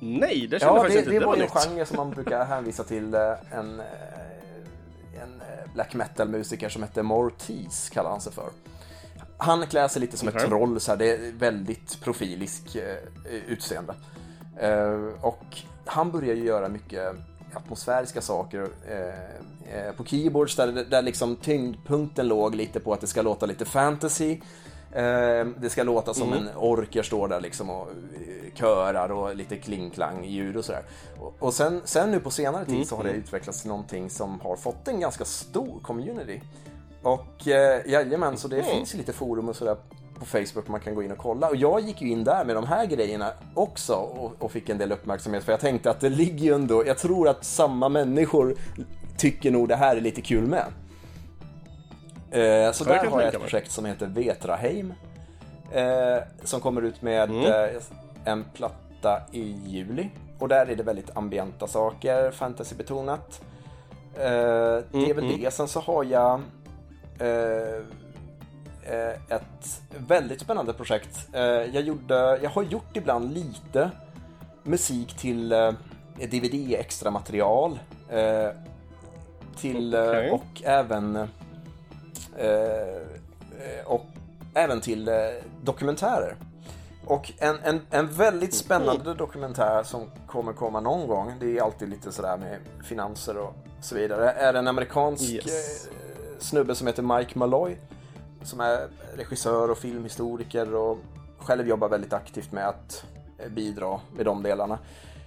Speaker 1: Nej, det känner jag
Speaker 2: Ja,
Speaker 1: faktiskt
Speaker 2: det,
Speaker 1: inte.
Speaker 2: det var ju en genre som man brukar hänvisa till eh, en, eh, en eh, black metal-musiker som heter Mortis, kallar han sig för. Han klär sig lite som ett
Speaker 1: Okej.
Speaker 2: troll, så här, det är väldigt profilisk utseende. Och han börjar ju göra mycket atmosfäriska saker eh, eh, på keyboards där, där liksom tyngdpunkten låg lite på att det ska låta lite fantasy. Eh, det ska låta som en orker står där liksom och eh, körar och lite klingklang ljud och sådär. Och, och sen, sen nu på senare tid så har det utvecklats till någonting som har fått en ganska stor community. Och eh, jajamän, så det finns ju lite forum och sådär på Facebook man kan gå in och kolla. Och jag gick ju in där med de här grejerna också och, och fick en del uppmärksamhet för jag tänkte att det ligger ju ändå, jag tror att samma människor tycker nog det här är lite kul med. Eh, så
Speaker 1: Ja, det
Speaker 2: där
Speaker 1: jag
Speaker 2: har jag ett projekt som heter Vetraheim. Eh, som kommer ut med
Speaker 1: Mm.
Speaker 2: eh, en platta i juli. Och där är det väldigt ambienta saker, fantasybetonat. Eh, det är väl
Speaker 1: Mm,
Speaker 2: det. Sen så har jag eh, ett väldigt spännande projekt. Eh, jag, gjorde, jag har gjort ibland lite musik till eh, DVD extra material. Eh, till, eh,
Speaker 1: Okej.
Speaker 2: och även eh, eh, och även till eh, dokumentärer. Och en, en, en väldigt spännande dokumentär som kommer komma någon gång, det är alltid lite sådär med finanser och så vidare, är en amerikansk
Speaker 1: Yes.
Speaker 2: eh, snubbe som heter Mike Malloy. Som är regissör och filmhistoriker och själv jobbar väldigt aktivt med att eh, bidra med de delarna.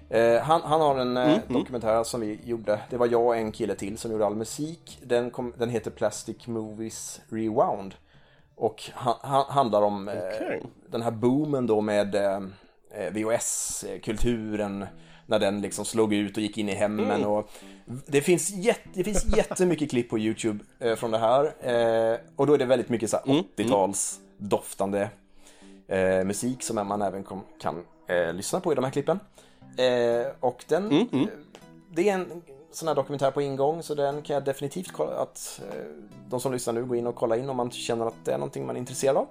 Speaker 2: Eh, han, han har en eh, dokumentär som vi gjorde, det var jag och en kille till som gjorde all musik. Den, kom, den heter Plastic Movies Rewound. Och han, han, handlar om eh,
Speaker 1: Okej.
Speaker 2: den här boomen då med eh, VHS-kulturen. När den liksom slog ut och gick in i hemmen. Och det, finns jätte, det finns jättemycket klipp på YouTube eh, från det här. Eh, och då är det väldigt mycket så här 80-tals doftande eh, musik som man även kom, kan eh, lyssna på i de här klippen. Eh, och den,
Speaker 1: Mm, mm.
Speaker 2: det är en sån här dokumentär på ingång så den kan jag definitivt kolla att eh, de som lyssnar nu går in och kollar in om man känner att det är någonting man är intresserad av.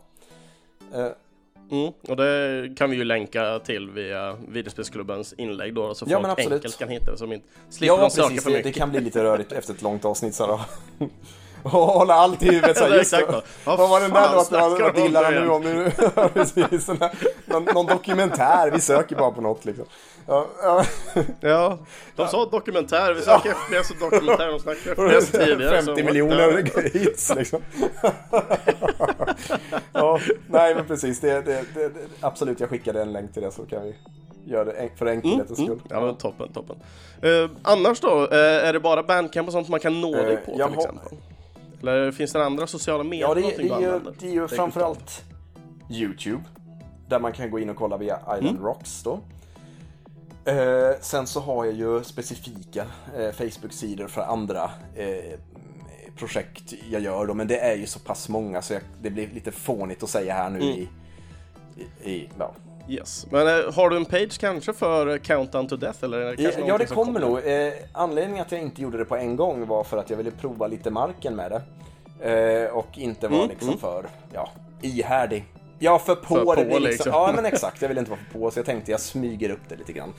Speaker 1: Mm, och det kan vi ju länka till via videospelsklubbens inlägg då så
Speaker 2: Ja,
Speaker 1: folk enkelt kan hitta det som inte slipper
Speaker 2: ja,
Speaker 1: de söka
Speaker 2: precis.
Speaker 1: för
Speaker 2: Det,
Speaker 1: mycket.
Speaker 2: det kan bli lite rörigt efter ett långt avsnitt så då. Och hålla allt i huvudet så här, just det.
Speaker 1: Vad
Speaker 2: var den där låten?
Speaker 1: snackar
Speaker 2: Vad
Speaker 1: de
Speaker 2: vad
Speaker 1: om
Speaker 2: gillar han
Speaker 1: nu
Speaker 2: om nu? Precis. Någon, någon dokumentär, vi söker bara på något liksom. Ja, ja.
Speaker 1: Ja, de sa dokumentär, vi söker FPS och dokumentär, de snackade FPS tidigare.
Speaker 2: 50
Speaker 1: så-
Speaker 2: miljoner hits liksom. ja, nej men precis, det, det, det, absolut jag skickade en länk till det så kan vi göra det för enkelhetens
Speaker 1: Mm,
Speaker 2: skull.
Speaker 1: ja men toppen, toppen. Eh, annars då, eh, är det bara bandcamp och sånt man kan nå dig
Speaker 2: Eh,
Speaker 1: på
Speaker 2: jag
Speaker 1: till
Speaker 2: har-
Speaker 1: exempel? Eller finns det andra sociala medier?
Speaker 2: Ja, det,
Speaker 1: någonting
Speaker 2: det, är det är ju framförallt YouTube. Där man kan gå in och kolla via Island
Speaker 1: Mm.
Speaker 2: Rocks då. Eh, sen så har jag ju specifika eh, Facebook-sidor för andra eh, projekt jag gör då, men det är ju så pass många så jag, det blir lite fånigt att säga här nu
Speaker 1: Mm.
Speaker 2: i, i, i ja.
Speaker 1: Yes. Men eh, har du en page kanske för eh, Countdown to Death? Eller är det kanske
Speaker 2: Ja, det kommer nog. Eh, anledningen att jag inte gjorde det på en gång var för att jag ville prova lite marken med det. Eh, och inte vara
Speaker 1: Mm,
Speaker 2: liksom
Speaker 1: mm.
Speaker 2: för, ja, ihärdig. Ja, för på
Speaker 1: För
Speaker 2: det.
Speaker 1: på,
Speaker 2: liksom. Ja, men exakt. Jag vill inte vara för på, så jag tänkte jag smyger upp det lite grann.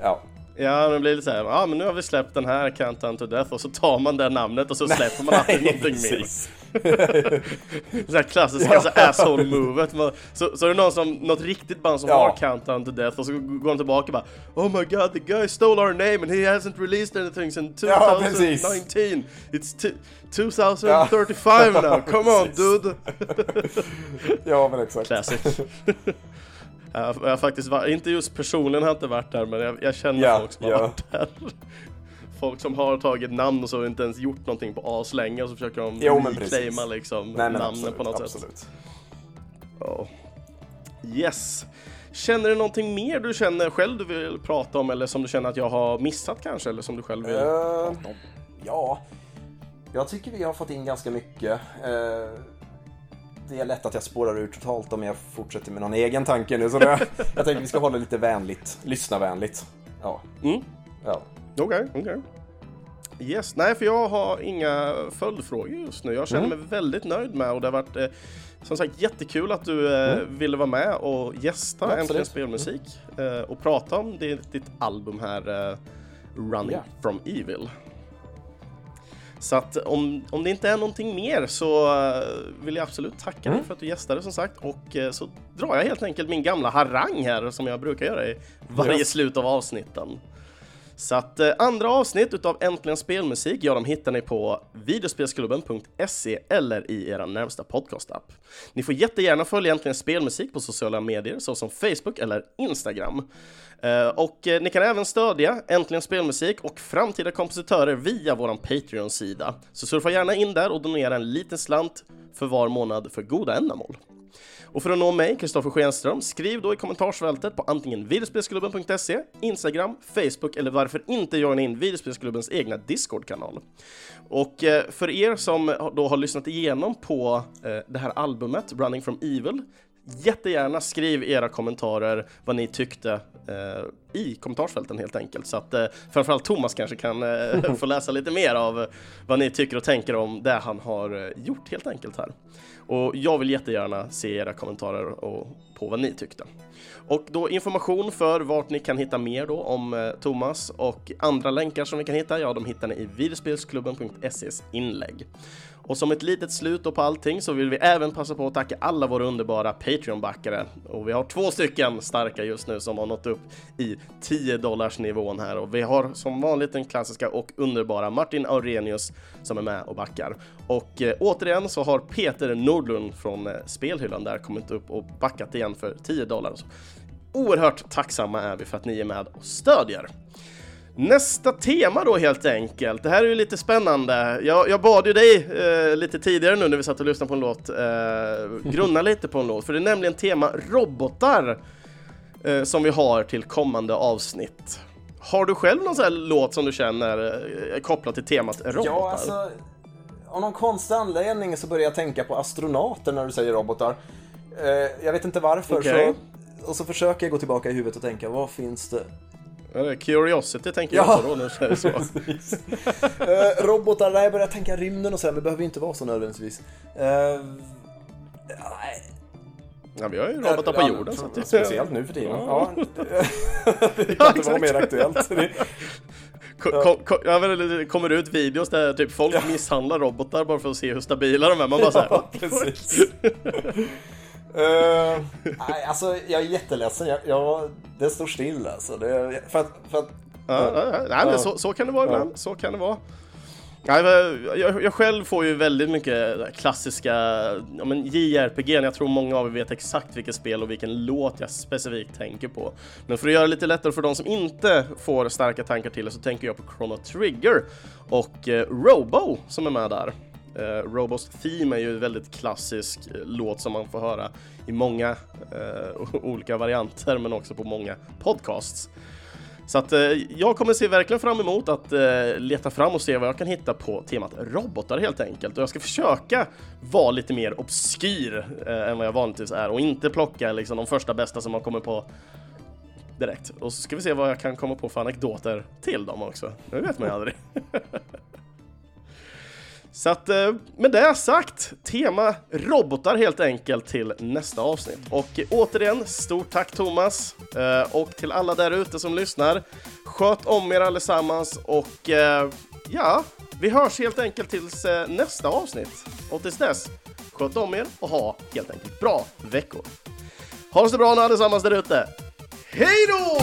Speaker 2: Ja,
Speaker 1: Ja, det blir lite såhär, ja men nu har vi släppt den här Countdown to Death och så tar man det namnet och så släpper man aldrig någonting mer. här klassiska
Speaker 2: Ja.
Speaker 1: så asshole movet. Man- Så, så är det någon som, något riktigt band som
Speaker 2: Ja.
Speaker 1: har Countdown to Death och så går de tillbaka och bara Oh my god, the guy stole our name and he hasn't released anything since
Speaker 2: Ja, precis.
Speaker 1: 2019. It's t- 2035 now, come on dude!
Speaker 2: Ja, men exakt.
Speaker 1: Classic. jag, jag har faktiskt varit, inte just personligen har jag inte varit där men jag, jag känner
Speaker 2: Ja,
Speaker 1: folk som har
Speaker 2: ja.
Speaker 1: varit där. Folk som har tagit namn och så inte ens gjort någonting på as länge och så försöker de
Speaker 2: Jo,
Speaker 1: reclaima liksom
Speaker 2: Nej,
Speaker 1: namnen
Speaker 2: absolut,
Speaker 1: på något sätt.
Speaker 2: absolut.
Speaker 1: Ja. Yes. Känner du någonting mer du känner själv du vill prata om eller som du känner att jag har missat kanske eller som du själv vill
Speaker 2: Eh,
Speaker 1: prata om?
Speaker 2: Ja, jag tycker vi har fått in ganska mycket. Eh, Det är lätt att jag spårar ur totalt om jag fortsätter med någon egen tanke nu. Så det, jag tänker vi ska hålla lite vänligt, lyssna vänligt. Ja,
Speaker 1: Mm.
Speaker 2: ja.
Speaker 1: Okej, okej. Yes, nej för jag har inga följdfrågor just nu. Jag känner
Speaker 2: Mm.
Speaker 1: mig väldigt nöjd med och det har varit eh, som sagt jättekul att du eh, ville vara med och gästa
Speaker 2: Mm.
Speaker 1: Äntligen. Spelmusik eh, och prata om ditt, ditt album här, eh, Running
Speaker 2: Ja.
Speaker 1: from Evil. Så att om, om det inte är någonting mer så eh, vill jag absolut tacka dig
Speaker 2: Mm.
Speaker 1: för att du gästade som sagt och eh, så drar jag helt enkelt min gamla harang här som jag brukar göra i varje
Speaker 2: Ja.
Speaker 1: slut av avsnitten. Så att eh, andra avsnitt utav Äntligen Spelmusik, ja de hittar ni på videospelsklubben.se eller i era närmsta podcastapp. Ni får jättegärna följa Äntligen Spelmusik på sociala medier såsom Facebook eller Instagram. Eh, och eh, ni kan även stödja Äntligen Spelmusik och framtida kompositörer via vår Patreon-sida. Så surfa gärna in där och donera en liten slant för var månad för goda ändamål. Och för att nå mig, Kristoffer Schenström, skriv då i kommentarsfältet på antingen videospelsklubben.se, Instagram, Facebook eller varför inte joina in videospelsklubbens egna Discord-kanal. Och eh, för er som då har lyssnat igenom på det här albumet, Running from Evil, jättegärna skriv era kommentarer vad ni tyckte eh, i kommentarsfälten helt enkelt. Så att eh, framförallt Thomas kanske kan eh, få läsa lite mer av vad ni tycker och tänker om det han har eh, gjort helt enkelt här. Och jag vill jättegärna se era kommentarer och på vad ni tyckte. Och då information för vart ni kan hitta mer då om eh, Thomas och andra länkar som vi kan hitta, ja de hittar ni i videospelsklubben.ses inlägg. Och som ett litet slut då på allting så vill vi även passa på att tacka alla våra underbara Patreon-backare. Och vi har två stycken starka just nu som har nått upp i 10 dollars nivån här och vi har som vanligt den klassiska och underbara Martin Aurenius som är med och backar. Och eh, återigen så har Peter Nordlund från eh, Spelhyllan där kommit upp och backat igen för 10 dollar. Så Oerhört tacksamma är vi för att ni är med och stödjer. Nästa tema då helt enkelt. Det här är ju lite spännande. Jag, jag bad ju dig eh, lite tidigare nu när vi satt och lyssnade på en låt, eh, grunna lite på en låt, för det är nämligen tema robotar eh, som vi har till kommande avsnitt. Har du själv någon sån här låt som du känner eh, är kopplad till temat robotar?
Speaker 2: Ja, alltså. Av någon konstig anledning så börjar jag tänka på astronauter när du säger robotar. Eh, jag vet inte varför.
Speaker 1: Okej.
Speaker 2: Så, och så försöker jag gå tillbaka i huvudet och tänka, vad finns det?
Speaker 1: Ja, Curiosity tänker jag
Speaker 2: Ja.
Speaker 1: på då när du säger så.
Speaker 2: Eh, robotar, nej jag börjar tänka rymden och sådär, men det behöver ju inte vara så nödvändigtvis. Nej,
Speaker 1: Ja, vi har ju robotar på jorden. Så det...
Speaker 2: Speciellt nu för tiden. Ja.
Speaker 1: Ja.
Speaker 2: det
Speaker 1: Ja,
Speaker 2: kan inte vara mer aktuellt. Det-
Speaker 1: Ko- ko- ko- ja, det kommer ut videos där typ folk misshandlar robotar bara för att se hur stabila de är. Man bara såhär,
Speaker 2: Ja, precis. Eh, nej, alltså jag är jätteledsen. Jag, jag, det står still alltså. Det, för att, för att,
Speaker 1: Ja, ja. Nej, men så, så kan det vara ibland. Så kan det vara. Nej, jag, jag själv får ju väldigt mycket klassiska ja, men JRPG. Jag tror många av er vet exakt vilket spel och vilken låt jag specifikt tänker på. Men för att göra det lite lättare för de som inte får starka tankar till det så tänker jag på Chrono Trigger och eh, Robo som är med där. Eh, uh, Robos Theme är ju en väldigt klassisk eh, låt som man får höra i många uh, olika varianter men också på många podcasts. Så att uh, jag kommer se verkligen fram emot att leta fram och se vad jag kan hitta på temat robotar helt enkelt. Och jag ska försöka vara lite mer obskyr än vad jag vanligtvis är och inte plocka liksom de första bästa som man kommer på direkt. Och så ska vi se vad jag kan komma på för anekdoter till dem också. Det vet man ju aldrig. Så att eh, med det sagt, tema robotar helt enkelt till nästa avsnitt. Och återigen, stort tack Thomas! Eh, och till alla där ute som lyssnar, sköt om er allesammans och eh, ja, vi hörs helt enkelt tills nästa avsnitt. Och tills dess, sköt om er och ha helt enkelt bra veckor. Ha det så bra nu allesammans där ute! Hej då!